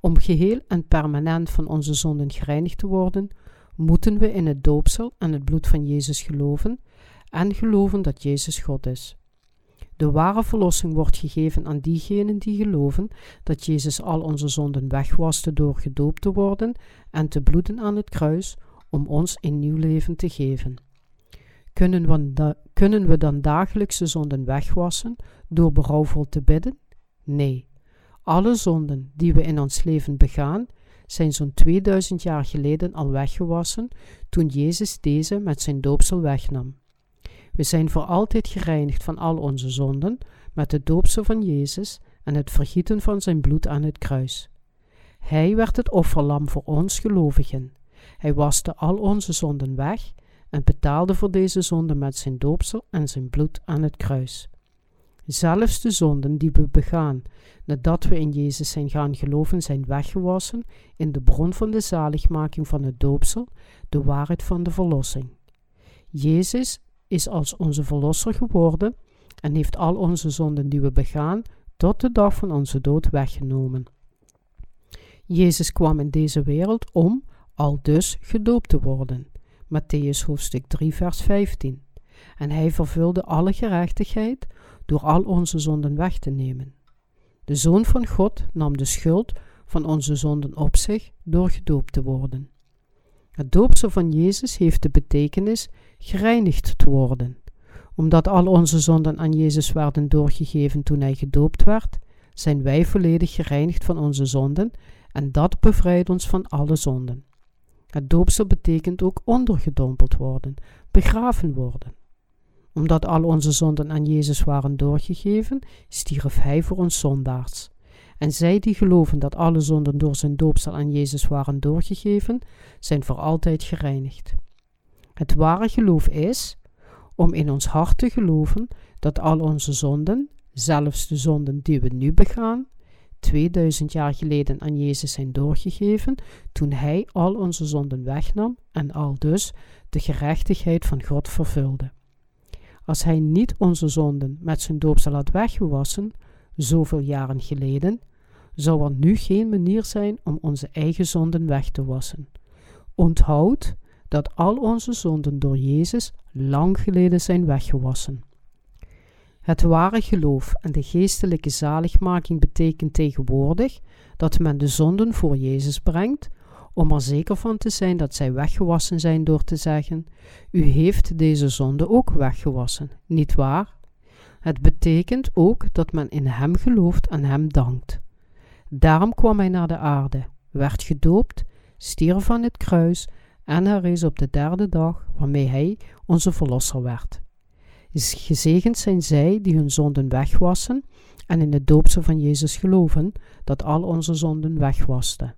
Om geheel en permanent van onze zonden gereinigd te worden, moeten we in het doopsel en het bloed van Jezus geloven en geloven dat Jezus God is. De ware verlossing wordt gegeven aan diegenen die geloven dat Jezus al onze zonden wegwaste door gedoopt te worden en te bloeden aan het kruis om ons een nieuw leven te geven. Kunnen we, kunnen we dan dagelijkse zonden wegwassen door berouwvol te bidden? Nee. Alle zonden die we in ons leven begaan, zijn zo'n 2000 jaar geleden al weggewassen toen Jezus deze met zijn doopsel wegnam. We zijn voor altijd gereinigd van al onze zonden met het doopsel van Jezus en het vergieten van zijn bloed aan het kruis. Hij werd het offerlam voor ons gelovigen. Hij waste al onze zonden weg en betaalde voor deze zonden met zijn doopsel en zijn bloed aan het kruis. Zelfs de zonden die we begaan nadat we in Jezus zijn gaan geloven, zijn weggewassen in de bron van de zaligmaking van het doopsel, de waarheid van de verlossing. Jezus is als onze verlosser geworden en heeft al onze zonden die we begaan tot de dag van onze dood weggenomen. Jezus kwam in deze wereld om al dus gedoopt te worden. Matthäus hoofdstuk 3 vers 15. En hij vervulde alle gerechtigheid door al onze zonden weg te nemen. De Zoon van God nam de schuld van onze zonden op zich door gedoopt te worden. Het doopsel van Jezus heeft de betekenis gereinigd te worden. Omdat al onze zonden aan Jezus werden doorgegeven toen hij gedoopt werd, zijn wij volledig gereinigd van onze zonden en dat bevrijdt ons van alle zonden. Het doopsel betekent ook ondergedompeld worden, begraven worden. Omdat al onze zonden aan Jezus waren doorgegeven, stierf Hij voor ons zondaars. En zij die geloven dat alle zonden door zijn doopsel aan Jezus waren doorgegeven, zijn voor altijd gereinigd. Het ware geloof is om in ons hart te geloven dat al onze zonden, zelfs de zonden die we nu begaan, 2000 jaar geleden aan Jezus zijn doorgegeven toen Hij al onze zonden wegnam en al dus de gerechtigheid van God vervulde. Als Hij niet onze zonden met zijn doopsel had weggewassen, zoveel jaren geleden, zou er nu geen manier zijn om onze eigen zonden weg te wassen. Onthoud dat al onze zonden door Jezus lang geleden zijn weggewassen. Het ware geloof en de geestelijke zaligmaking betekent tegenwoordig dat men de zonden voor Jezus brengt, om er zeker van te zijn dat zij weggewassen zijn door te zeggen: U heeft deze zonde ook weggewassen, niet waar? Het betekent ook dat men in Hem gelooft en Hem dankt. Daarom kwam Hij naar de aarde, werd gedoopt, stierf aan het kruis en herrees op de derde dag, waarmee Hij onze Verlosser werd. Gezegend zijn zij die hun zonden wegwassen en in het doopsel van Jezus geloven, dat al onze zonden wegwaste.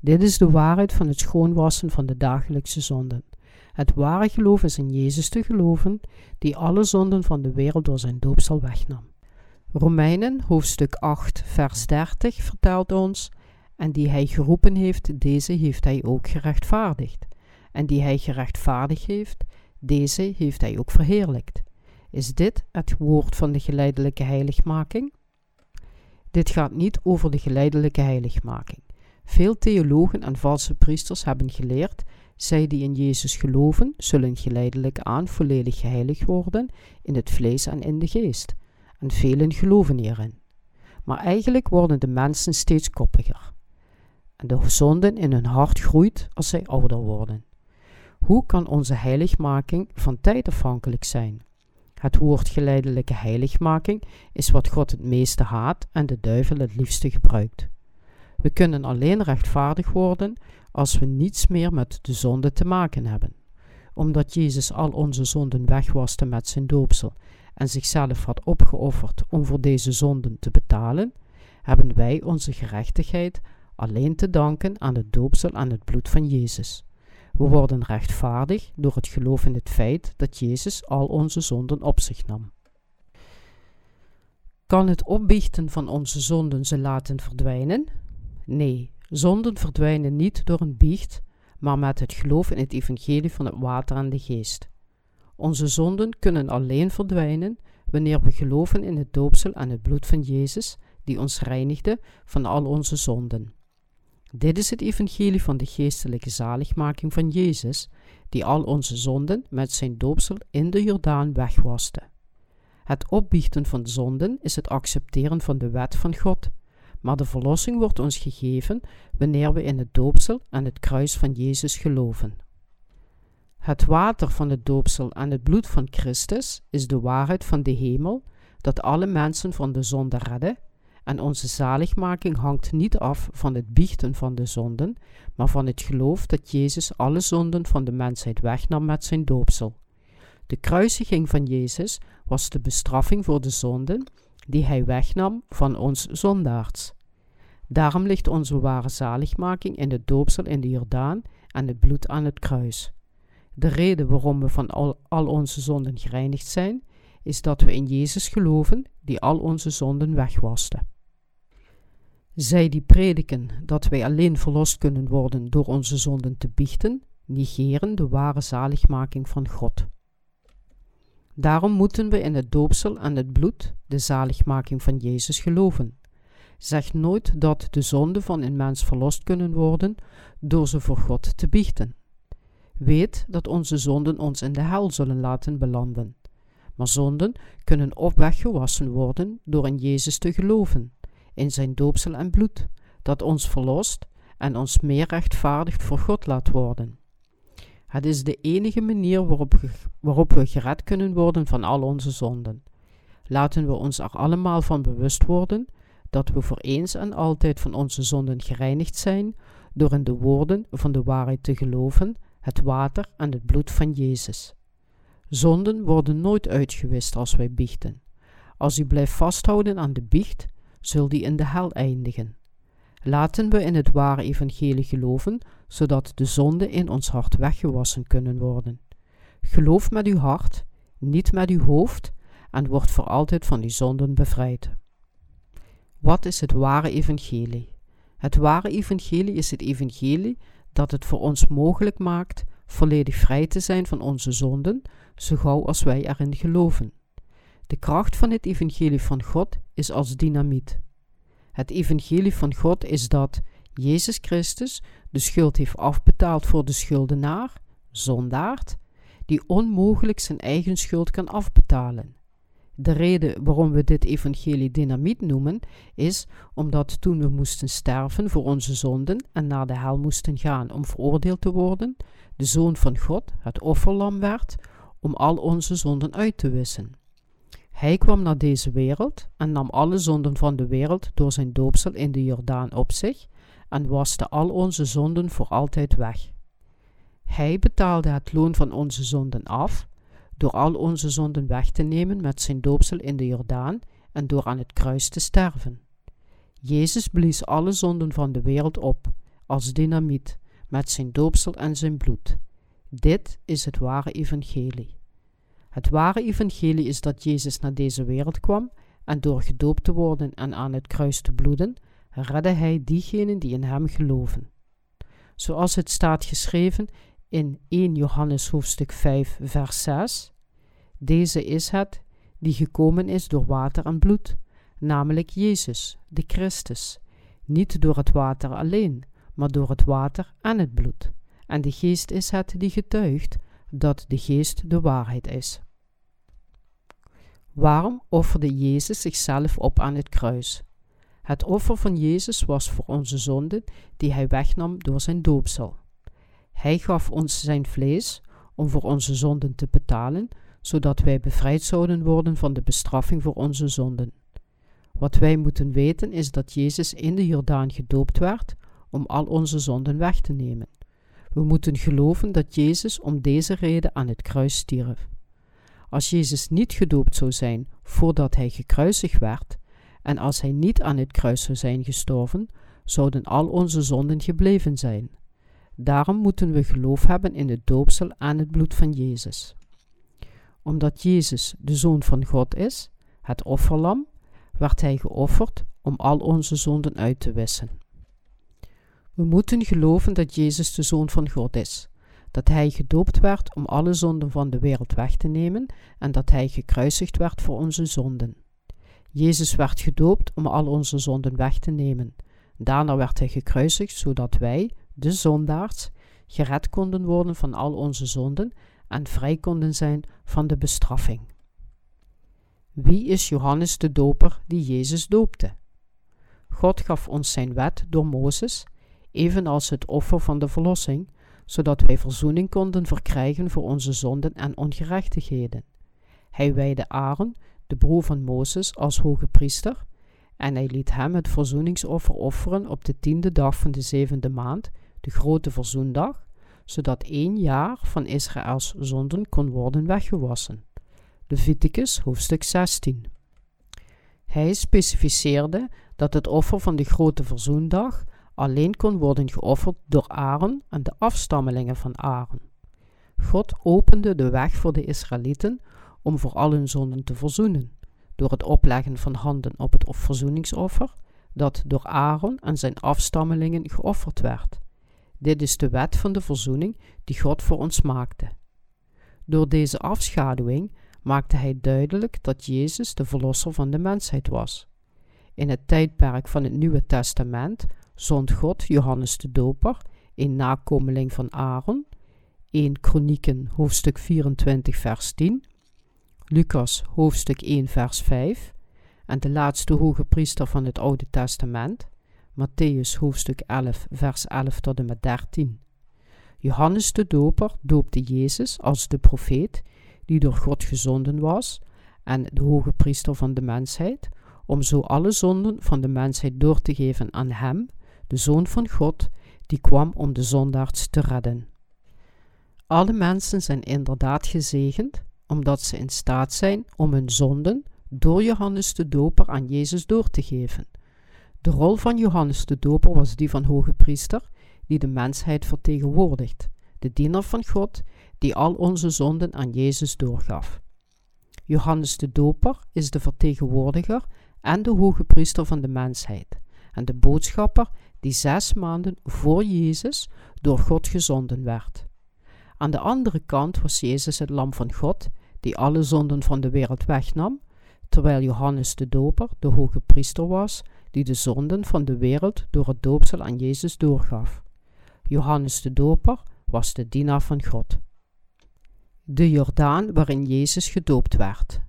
Dit is de waarheid van het schoonwassen van de dagelijkse zonden. Het ware geloof is in Jezus te geloven, die alle zonden van de wereld door zijn doopsel wegnam. Romeinen hoofdstuk 8 vers 30 vertelt ons, en die hij geroepen heeft, deze heeft hij ook gerechtvaardigd. En die hij gerechtvaardigd heeft, deze heeft hij ook verheerlijkt. Is dit het woord van de geleidelijke heiligmaking? Dit gaat niet over de geleidelijke heiligmaking. Veel theologen en valse priesters hebben geleerd: zij die in Jezus geloven, zullen geleidelijk aan volledig geheiligd worden in het vlees en in de geest. En velen geloven hierin. Maar eigenlijk worden de mensen steeds koppiger. En de zonden in hun hart groeit als zij ouder worden. Hoe kan onze heiligmaking van tijd afhankelijk zijn? Het woord geleidelijke heiligmaking is wat God het meeste haat en de duivel het liefste gebruikt. We kunnen alleen rechtvaardig worden als we niets meer met de zonde te maken hebben. Omdat Jezus al onze zonden wegwaste met zijn doopsel en zichzelf had opgeofferd om voor deze zonden te betalen, hebben wij onze gerechtigheid alleen te danken aan het doopsel en het bloed van Jezus. We worden rechtvaardig door het geloof in het feit dat Jezus al onze zonden op zich nam. Kan het opbiechten van onze zonden ze laten verdwijnen? Nee, zonden verdwijnen niet door een biecht, maar met het geloof in het evangelie van het water en de geest. Onze zonden kunnen alleen verdwijnen wanneer we geloven in het doopsel en het bloed van Jezus, die ons reinigde van al onze zonden. Dit is het evangelie van de geestelijke zaligmaking van Jezus, die al onze zonden met zijn doopsel in de Jordaan wegwaste. Het opbiechten van zonden is het accepteren van de wet van God, maar de verlossing wordt ons gegeven wanneer we in het doopsel en het kruis van Jezus geloven. Het water van het doopsel en het bloed van Christus is de waarheid van de hemel, dat alle mensen van de zonde redden, en onze zaligmaking hangt niet af van het biechten van de zonden, maar van het geloof dat Jezus alle zonden van de mensheid wegnam met zijn doopsel. De kruisiging van Jezus was de bestraffing voor de zonden die hij wegnam van ons zondaards. Daarom ligt onze ware zaligmaking in het doopsel in de Jordaan en het bloed aan het kruis. De reden waarom we van al, al onze zonden gereinigd zijn, is dat we in Jezus geloven, die al onze zonden wegwaste. Zij die prediken dat wij alleen verlost kunnen worden door onze zonden te biechten, negeren de ware zaligmaking van God. Daarom moeten we in het doopsel en het bloed, de zaligmaking van Jezus, geloven. Zeg nooit dat de zonden van een mens verlost kunnen worden door ze voor God te biechten. Weet dat onze zonden ons in de hel zullen laten belanden. Maar zonden kunnen op weg gewassen worden door in Jezus te geloven, in zijn doopsel en bloed, dat ons verlost en ons meer rechtvaardig voor God laat worden. Het is de enige manier waarop, waarop we gered kunnen worden van al onze zonden. Laten we ons er allemaal van bewust worden dat we voor eens en altijd van onze zonden gereinigd zijn door in de woorden van de waarheid te geloven, het water en het bloed van Jezus. Zonden worden nooit uitgewist als wij biechten. Als u blijft vasthouden aan de biecht, zult u in de hel eindigen. Laten we in het ware evangelie geloven, zodat de zonden in ons hart weggewassen kunnen worden. Geloof met uw hart, niet met uw hoofd, en word voor altijd van uw zonden bevrijd. Wat is het ware evangelie? Het ware evangelie is het evangelie dat het voor ons mogelijk maakt volledig vrij te zijn van onze zonden, zo gauw als wij erin geloven. De kracht van het evangelie van God is als dynamiet. Het evangelie van God is dat Jezus Christus de schuld heeft afbetaald voor de schuldenaar, zondaard, die onmogelijk zijn eigen schuld kan afbetalen. De reden waarom we dit evangelie dynamiet noemen, is omdat toen we moesten sterven voor onze zonden en naar de hel moesten gaan om veroordeeld te worden, de Zoon van God, het offerlam werd, om al onze zonden uit te wissen. Hij kwam naar deze wereld en nam alle zonden van de wereld door zijn doopsel in de Jordaan op zich en waste al onze zonden voor altijd weg. Hij betaalde het loon van onze zonden af, door al onze zonden weg te nemen met zijn doopsel in de Jordaan en door aan het kruis te sterven. Jezus blies alle zonden van de wereld op, als dynamiet, met zijn doopsel en zijn bloed. Dit is het ware evangelie. Het ware evangelie is dat Jezus naar deze wereld kwam en door gedoopt te worden en aan het kruis te bloeden, redde hij diegenen die in hem geloven. Zoals het staat geschreven in 1 Johannes hoofdstuk 5 vers 6. Deze is het die gekomen is door water en bloed, namelijk Jezus, de Christus, niet door het water alleen, maar door het water en het bloed. En de geest is het die getuigt dat de geest de waarheid is. Waarom offerde Jezus zichzelf op aan het kruis? Het offer van Jezus was voor onze zonden die hij wegnam door zijn doopsel. Hij gaf ons zijn vlees om voor onze zonden te betalen, zodat wij bevrijd zouden worden van de bestraffing voor onze zonden. Wat wij moeten weten is dat Jezus in de Jordaan gedoopt werd om al onze zonden weg te nemen. We moeten geloven dat Jezus om deze reden aan het kruis stierf. Als Jezus niet gedoopt zou zijn voordat hij gekruisigd werd, en als hij niet aan het kruis zou zijn gestorven, zouden al onze zonden gebleven zijn. Daarom moeten we geloof hebben in het doopsel en het bloed van Jezus. Omdat Jezus de Zoon van God is, het offerlam, werd Hij geofferd om al onze zonden uit te wissen. We moeten geloven dat Jezus de Zoon van God is, dat Hij gedoopt werd om alle zonden van de wereld weg te nemen en dat Hij gekruisigd werd voor onze zonden. Jezus werd gedoopt om al onze zonden weg te nemen. Daarna werd Hij gekruisigd zodat wij, de zondaars, gered konden worden van al onze zonden en vrij konden zijn van de bestraffing. Wie is Johannes de Doper die Jezus doopte? God gaf ons zijn wet door Mozes, evenals het offer van de verlossing, zodat wij verzoening konden verkrijgen voor onze zonden en ongerechtigheden. Hij wijde Aaron, de broer van Mozes, als hoge priester, en hij liet hem het verzoeningsoffer offeren op de tiende dag van de zevende maand, de grote verzoendag, zodat één jaar van Israëls zonden kon worden weggewassen. Leviticus hoofdstuk 16. Hij specificeerde dat het offer van de grote verzoendag alleen kon worden geofferd door Aaron en de afstammelingen van Aaron. God opende de weg voor de Israëlieten om voor al hun zonden te verzoenen, door het opleggen van handen op het verzoeningsoffer, dat door Aaron en zijn afstammelingen geofferd werd. Dit is de wet van de verzoening die God voor ons maakte. Door deze afschaduwing maakte hij duidelijk dat Jezus de verlosser van de mensheid was. In het tijdperk van het Nieuwe Testament zond God Johannes de Doper, een nakomeling van Aaron, 1 Kronieken hoofdstuk 24 vers 10, Lucas hoofdstuk 1 vers 5 en de laatste hoge priester van het Oude Testament, Matthäus hoofdstuk 11 vers 11 tot en met 13. Johannes de Doper doopte Jezus als de profeet die door God gezonden was en de hoge priester van de mensheid, om zo alle zonden van de mensheid door te geven aan hem, de Zoon van God, die kwam om de zondaards te redden. Alle mensen zijn inderdaad gezegend, omdat ze in staat zijn om hun zonden door Johannes de Doper aan Jezus door te geven. De rol van Johannes de Doper was die van hoge priester, die de mensheid vertegenwoordigt, de diener van God, die al onze zonden aan Jezus doorgaf. Johannes de Doper is de vertegenwoordiger en de hoge priester van de mensheid en de boodschapper die zes maanden voor Jezus door God gezonden werd. Aan de andere kant was Jezus het lam van God, die alle zonden van de wereld wegnam, terwijl Johannes de Doper de hoge priester was, die de zonden van de wereld door het doopsel aan Jezus doorgaf. Johannes de Doper was de dienaar van God. De Jordaan waarin Jezus gedoopt werd.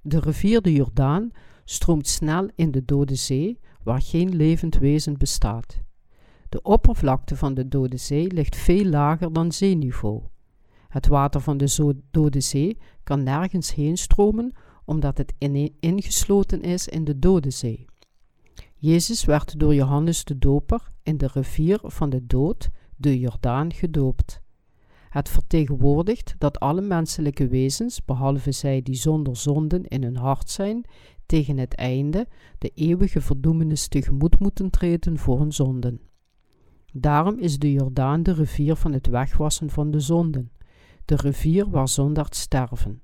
De rivier de Jordaan stroomt snel in de Dode Zee, waar geen levend wezen bestaat. De oppervlakte van de Dode Zee ligt veel lager dan zeeniveau. Het water van de Dode Zee kan nergens heen stromen, omdat het ingesloten is in de Dode Zee. Jezus werd door Johannes de Doper in de rivier van de dood, de Jordaan, gedoopt. Het vertegenwoordigt dat alle menselijke wezens, behalve zij die zonder zonden in hun hart zijn, tegen het einde de eeuwige verdoemenis tegemoet moeten treden voor hun zonden. Daarom is de Jordaan de rivier van het wegwassen van de zonden, de rivier waar zondaars sterven.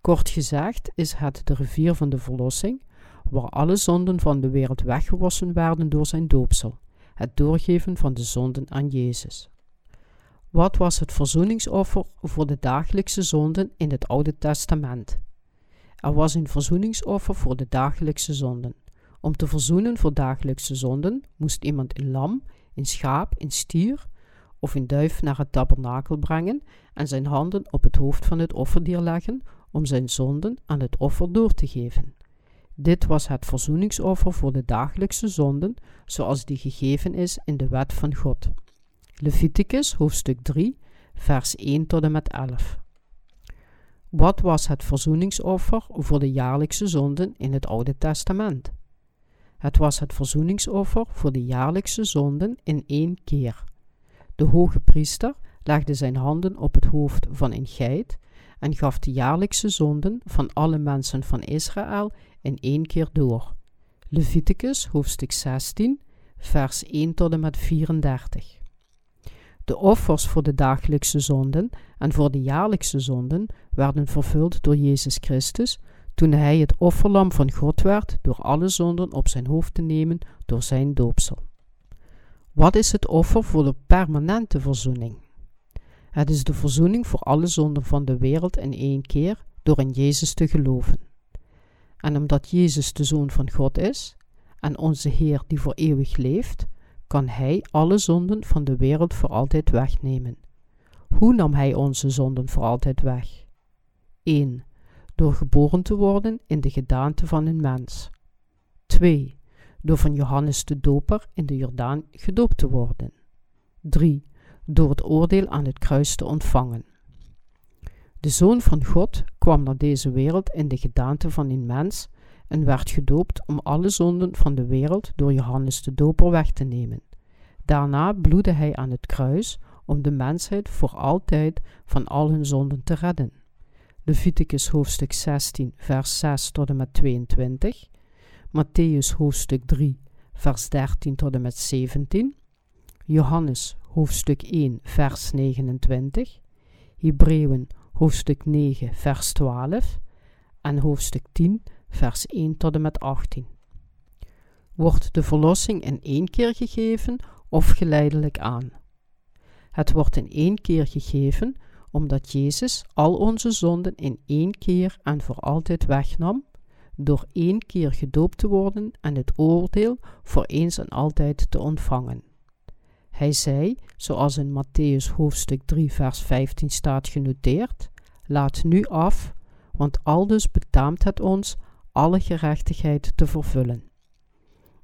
Kort gezegd is het de rivier van de verlossing, waar alle zonden van de wereld weggewassen werden door zijn doopsel, het doorgeven van de zonden aan Jezus. Wat was het verzoeningsoffer voor de dagelijkse zonden in het Oude Testament? Er was een verzoeningsoffer voor de dagelijkse zonden. Om te verzoenen voor dagelijkse zonden moest iemand een lam, een schaap, een stier of een duif naar het tabernakel brengen en zijn handen op het hoofd van het offerdier leggen om zijn zonden aan het offer door te geven. Dit was het verzoeningsoffer voor de dagelijkse zonden, zoals die gegeven is in de wet van God. Leviticus hoofdstuk 3, vers 1 tot en met 11. Wat was het verzoeningsoffer voor de jaarlijkse zonden in het Oude Testament? Het was het verzoeningsoffer voor de jaarlijkse zonden in één keer. De hoge priester legde zijn handen op het hoofd van een geit en gaf de jaarlijkse zonden van alle mensen van Israël in één keer door. Leviticus hoofdstuk 16, vers 1 tot en met 34. De offers voor de dagelijkse zonden en voor de jaarlijkse zonden werden vervuld door Jezus Christus toen hij het offerlam van God werd door alle zonden op zijn hoofd te nemen door zijn doopsel. Wat is het offer voor de permanente verzoening? Het is de verzoening voor alle zonden van de wereld in één keer door in Jezus te geloven. En omdat Jezus de Zoon van God is en onze Heer die voor eeuwig leeft, kan Hij alle zonden van de wereld voor altijd wegnemen. Hoe nam Hij onze zonden voor altijd weg? 1. Door geboren te worden in de gedaante van een mens. 2. Door van Johannes de Doper in de Jordaan gedoopt te worden. 3. Door het oordeel aan het kruis te ontvangen. De Zoon van God kwam naar deze wereld in de gedaante van een mens en werd gedoopt om alle zonden van de wereld door Johannes de Doper weg te nemen. Daarna bloedde hij aan het kruis om de mensheid voor altijd van al hun zonden te redden. Leviticus hoofdstuk 16, vers 6 tot en met 22, Matthäus hoofdstuk 3, vers 13 tot en met 17, Johannes hoofdstuk 1, vers 29, Hebreeën hoofdstuk 9, vers 12 en hoofdstuk 10, vers 1 tot en met 18. Wordt de verlossing in één keer gegeven of geleidelijk aan? Het wordt in één keer gegeven omdat Jezus al onze zonden in één keer en voor altijd wegnam, door één keer gedoopt te worden en het oordeel voor eens en altijd te ontvangen. Hij zei, zoals in Matthäus hoofdstuk 3 vers 15 staat genoteerd, laat nu af, want aldus betaamt het ons alle gerechtigheid te vervullen.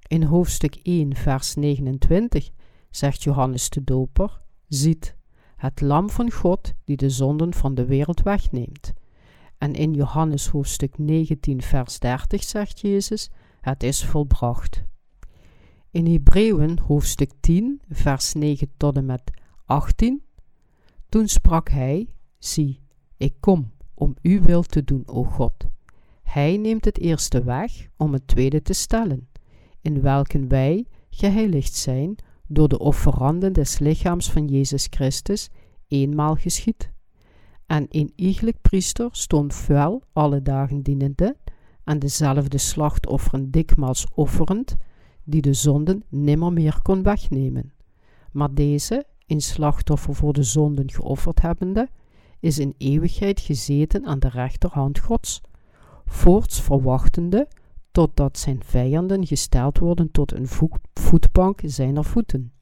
In hoofdstuk 1 vers 29 zegt Johannes de Doper, ziet, het lam van God die de zonden van de wereld wegneemt. En in Johannes hoofdstuk 19 vers 30 zegt Jezus, het is volbracht. In Hebreeën hoofdstuk 10 vers 9 tot en met 18, toen sprak hij, zie, ik kom om uw wil te doen, o God. Hij neemt het eerste weg om het tweede te stellen, in welken wij geheiligd zijn door de offeranden des lichaams van Jezus Christus eenmaal geschied. En een iegelijk priester stond wel alle dagen dienende en dezelfde slachtofferen dikmaals offerend, die de zonden nimmer meer kon wegnemen. Maar deze, een slachtoffer voor de zonden geofferd hebbende, is in eeuwigheid gezeten aan de rechterhand Gods, voorts verwachtende totdat zijn vijanden gesteld worden tot een voetbank zijner voeten.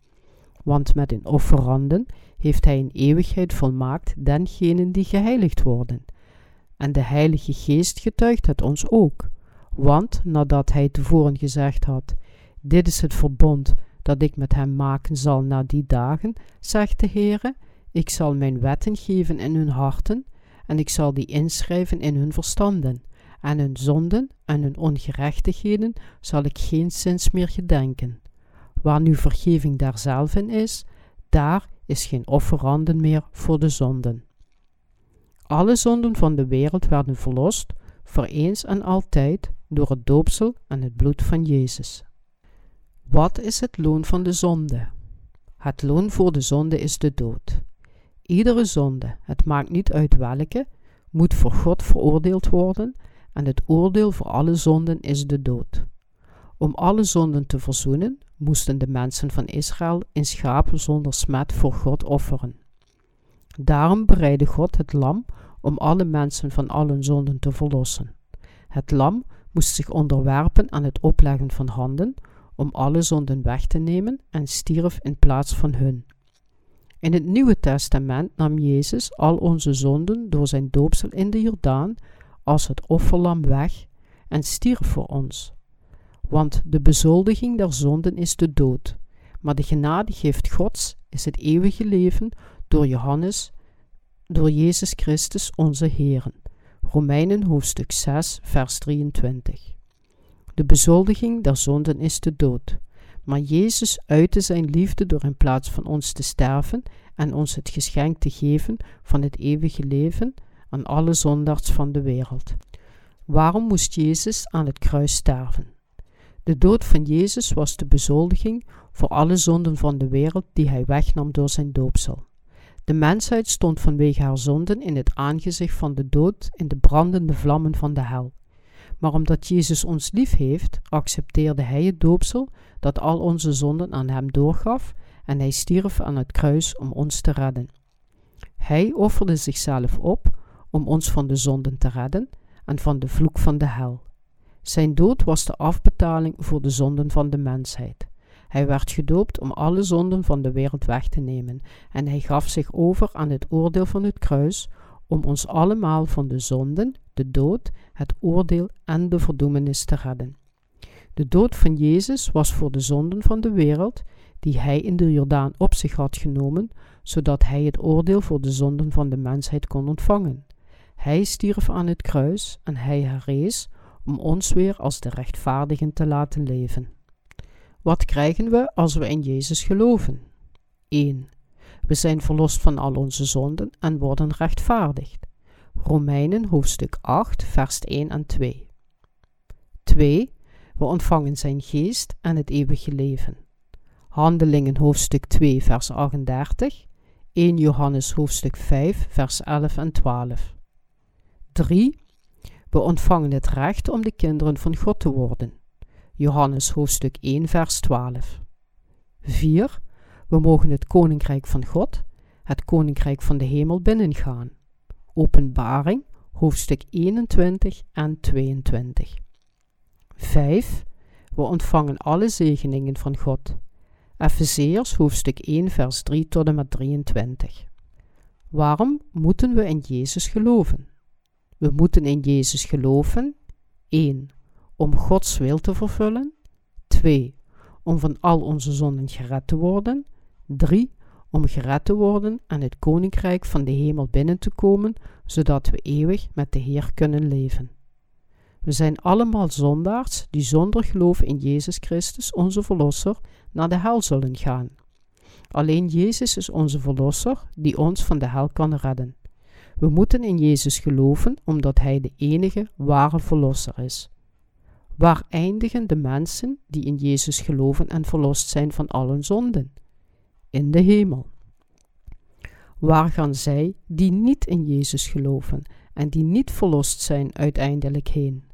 Want met een offeranden heeft hij in eeuwigheid volmaakt dengenen die geheiligd worden. En de Heilige Geest getuigt het ons ook. Want nadat hij tevoren gezegd had: Dit is het verbond dat ik met hem maken zal na die dagen, zegt de Heere, ik zal mijn wetten geven in hun harten, en ik zal die inschrijven in hun verstanden, en hun zonden en hun ongerechtigheden zal ik geen zins meer gedenken. Waar nu vergeving daarzelf in is, daar is geen offeranden meer voor de zonden. Alle zonden van de wereld werden verlost, voor eens en altijd, door het doopsel en het bloed van Jezus. Wat is het loon van de zonde? Het loon voor de zonde is de dood. Iedere zonde, het maakt niet uit welke, moet voor God veroordeeld worden en het oordeel voor alle zonden is de dood. Om alle zonden te verzoenen, moesten de mensen van Israël een schaap zonder smet voor God offeren. Daarom bereidde God het lam om alle mensen van alle zonden te verlossen. Het lam moest zich onderwerpen aan het opleggen van handen om alle zonden weg te nemen en stierf in plaats van hun. In het Nieuwe Testament nam Jezus al onze zonden door zijn doopsel in de Jordaan als het offerlam weg en stierf voor ons. Want de bezoldiging der zonden is de dood, maar de genadegift Gods is het eeuwige leven door Johannes, door Jezus Christus onze Heeren. Romeinen hoofdstuk 6, vers 23. De bezoldiging der zonden is de dood. Maar Jezus uitte zijn liefde door in plaats van ons te sterven en ons het geschenk te geven van het eeuwige leven aan alle zondaars van de wereld. Waarom moest Jezus aan het kruis sterven? De dood van Jezus was de bezoldiging voor alle zonden van de wereld die hij wegnam door zijn doopsel. De mensheid stond vanwege haar zonden in het aangezicht van de dood in de brandende vlammen van de hel. Maar omdat Jezus ons lief heeft, accepteerde hij het doopsel dat al onze zonden aan hem doorgaf en hij stierf aan het kruis om ons te redden. Hij offerde zichzelf op om ons van de zonden te redden en van de vloek van de hel. Zijn dood was de afbetaling voor de zonden van de mensheid. Hij werd gedoopt om alle zonden van de wereld weg te nemen, en hij gaf zich over aan het oordeel van het kruis, om ons allemaal van de zonden, de dood, het oordeel en de verdoemenis te redden. De dood van Jezus was voor de zonden van de wereld, die hij in de Jordaan op zich had genomen, zodat hij het oordeel voor de zonden van de mensheid kon ontvangen. Hij stierf aan het kruis en hij herrees om ons weer als de rechtvaardigen te laten leven. Wat krijgen we als we in Jezus geloven? 1. We zijn verlost van al onze zonden en worden rechtvaardigd. Romeinen hoofdstuk 8, vers 1 en 2. 2. We ontvangen zijn geest en het eeuwige leven. Handelingen hoofdstuk 2, vers 38. 1 Johannes hoofdstuk 5, vers 11 en 12. 3. We ontvangen het recht om de kinderen van God te worden. Johannes hoofdstuk 1, vers 12. 4. We mogen het koninkrijk van God, het koninkrijk van de hemel binnengaan. Openbaring, hoofdstuk 21 en 22. 5. We ontvangen alle zegeningen van God. Efezeërs hoofdstuk 1 vers 3 tot en met 23. Waarom moeten we in Jezus geloven? We moeten in Jezus geloven 1. Om Gods wil te vervullen 2. Om van al onze zonden gered te worden 3. Om gered te worden en het koninkrijk van de hemel binnen te komen, zodat we eeuwig met de Heer kunnen leven. We zijn allemaal zondaars die zonder geloof in Jezus Christus, onze Verlosser, naar de hel zullen gaan. Alleen Jezus is onze Verlosser die ons van de hel kan redden. We moeten in Jezus geloven omdat Hij de enige ware Verlosser is. Waar eindigen de mensen die in Jezus geloven en verlost zijn van alle zonden? In de hemel. Waar gaan zij die niet in Jezus geloven en die niet verlost zijn uiteindelijk heen?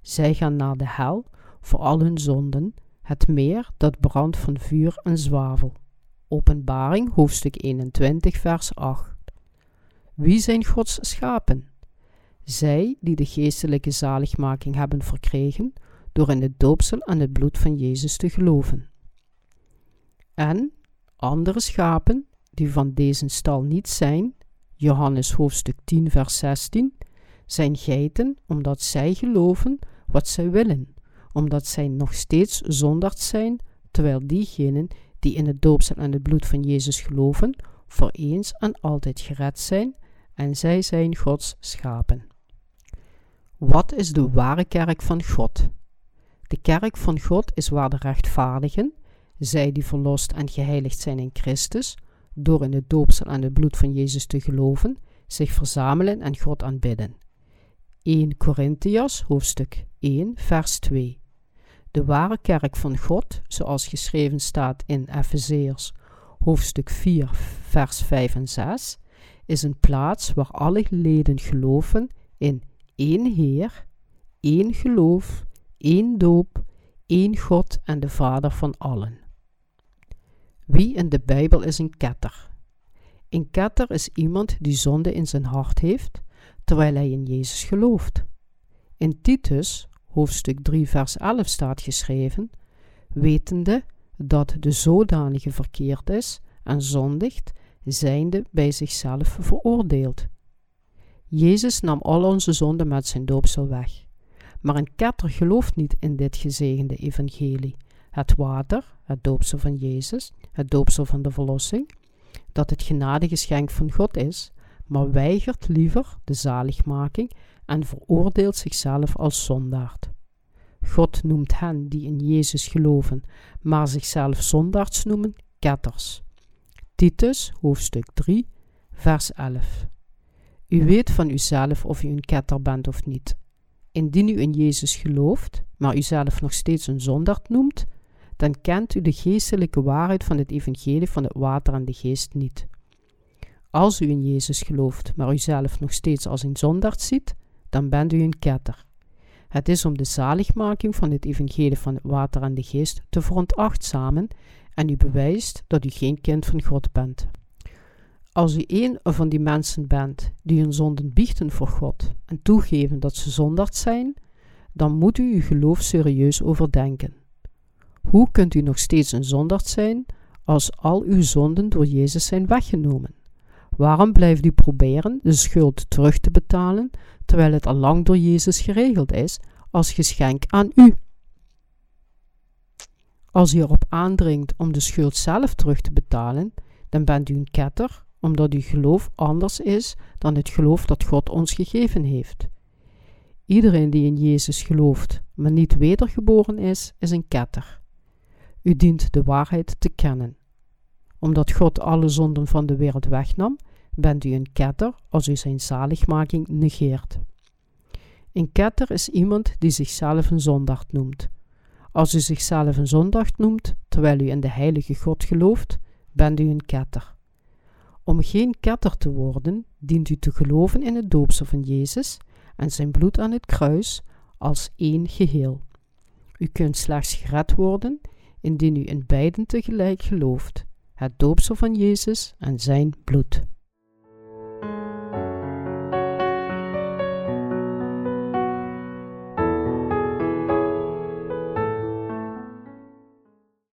Zij gaan naar de hel voor al hun zonden, het meer dat brandt van vuur en zwavel. Openbaring hoofdstuk 21 vers 8 Wie zijn Gods schapen? Zij die de geestelijke zaligmaking hebben verkregen door in het doopsel en het bloed van Jezus te geloven. En andere schapen die van deze stal niet zijn, Johannes hoofdstuk 10 vers 16, zijn geiten omdat zij geloven wat zij willen, omdat zij nog steeds zondaars zijn, terwijl diegenen die in het doopsel en het bloed van Jezus geloven, voor eens en altijd gered zijn en zij zijn Gods schapen. Wat is de ware kerk van God? De kerk van God is waar de rechtvaardigen, zij die verlost en geheiligd zijn in Christus, door in het doopsel en het bloed van Jezus te geloven, zich verzamelen en God aanbidden. 1 Korintiërs hoofdstuk 1 vers 2 De ware kerk van God, zoals geschreven staat in Efezeërs hoofdstuk 4 vers 5 en 6, is een plaats waar alle leden geloven in één Heer, één geloof, één doop, één God en de Vader van allen. Wie in de Bijbel is een ketter? Een ketter is iemand die zonde in zijn hart heeft, terwijl hij in Jezus gelooft. In Titus, hoofdstuk 3, vers 11 staat geschreven: Wetende dat de zodanige verkeerd is en zondigt, zijnde bij zichzelf veroordeeld. Jezus nam al onze zonden met zijn doopsel weg. Maar een ketter gelooft niet in dit gezegende evangelie. Het water, het doopsel van Jezus, het doopsel van de verlossing, dat het genadegeschenk van God is, maar weigert liever de zaligmaking en veroordeelt zichzelf als zondaard. God noemt hen die in Jezus geloven, maar zichzelf zondaards noemen, ketters. Titus, hoofdstuk 3, vers 11. U weet van uzelf of u een ketter bent of niet. Indien u in Jezus gelooft, maar u zelf nog steeds een zondaard noemt, dan kent u de geestelijke waarheid van het evangelie van het water en de geest niet. Als u in Jezus gelooft, maar u zelf nog steeds als een zondaard ziet, dan bent u een ketter. Het is om de zaligmaking van het evangelie van het water en de geest te veronachtzamen en u bewijst dat u geen kind van God bent. Als u een van die mensen bent die hun zonden biechten voor God en toegeven dat ze zondaard zijn, dan moet u uw geloof serieus overdenken. Hoe kunt u nog steeds een zondaard zijn als al uw zonden door Jezus zijn weggenomen? Waarom blijft u proberen de schuld terug te betalen terwijl het al lang door Jezus geregeld is als geschenk aan u? Als u erop aandringt om de schuld zelf terug te betalen, dan bent u een ketter omdat uw geloof anders is dan het geloof dat God ons gegeven heeft. Iedereen die in Jezus gelooft, maar niet wedergeboren is, is een ketter. U dient de waarheid te kennen. Omdat God alle zonden van de wereld wegnam, bent u een ketter als u zijn zaligmaking negeert. Een ketter is iemand die zichzelf een zondaard noemt. Als u zichzelf een zondaard noemt, terwijl u in de heilige God gelooft, bent u een ketter. Om geen ketter te worden, dient u te geloven in het doopsel van Jezus en zijn bloed aan het kruis als één geheel. U kunt slechts gered worden indien u in beiden tegelijk gelooft, het doopsel van Jezus en zijn bloed.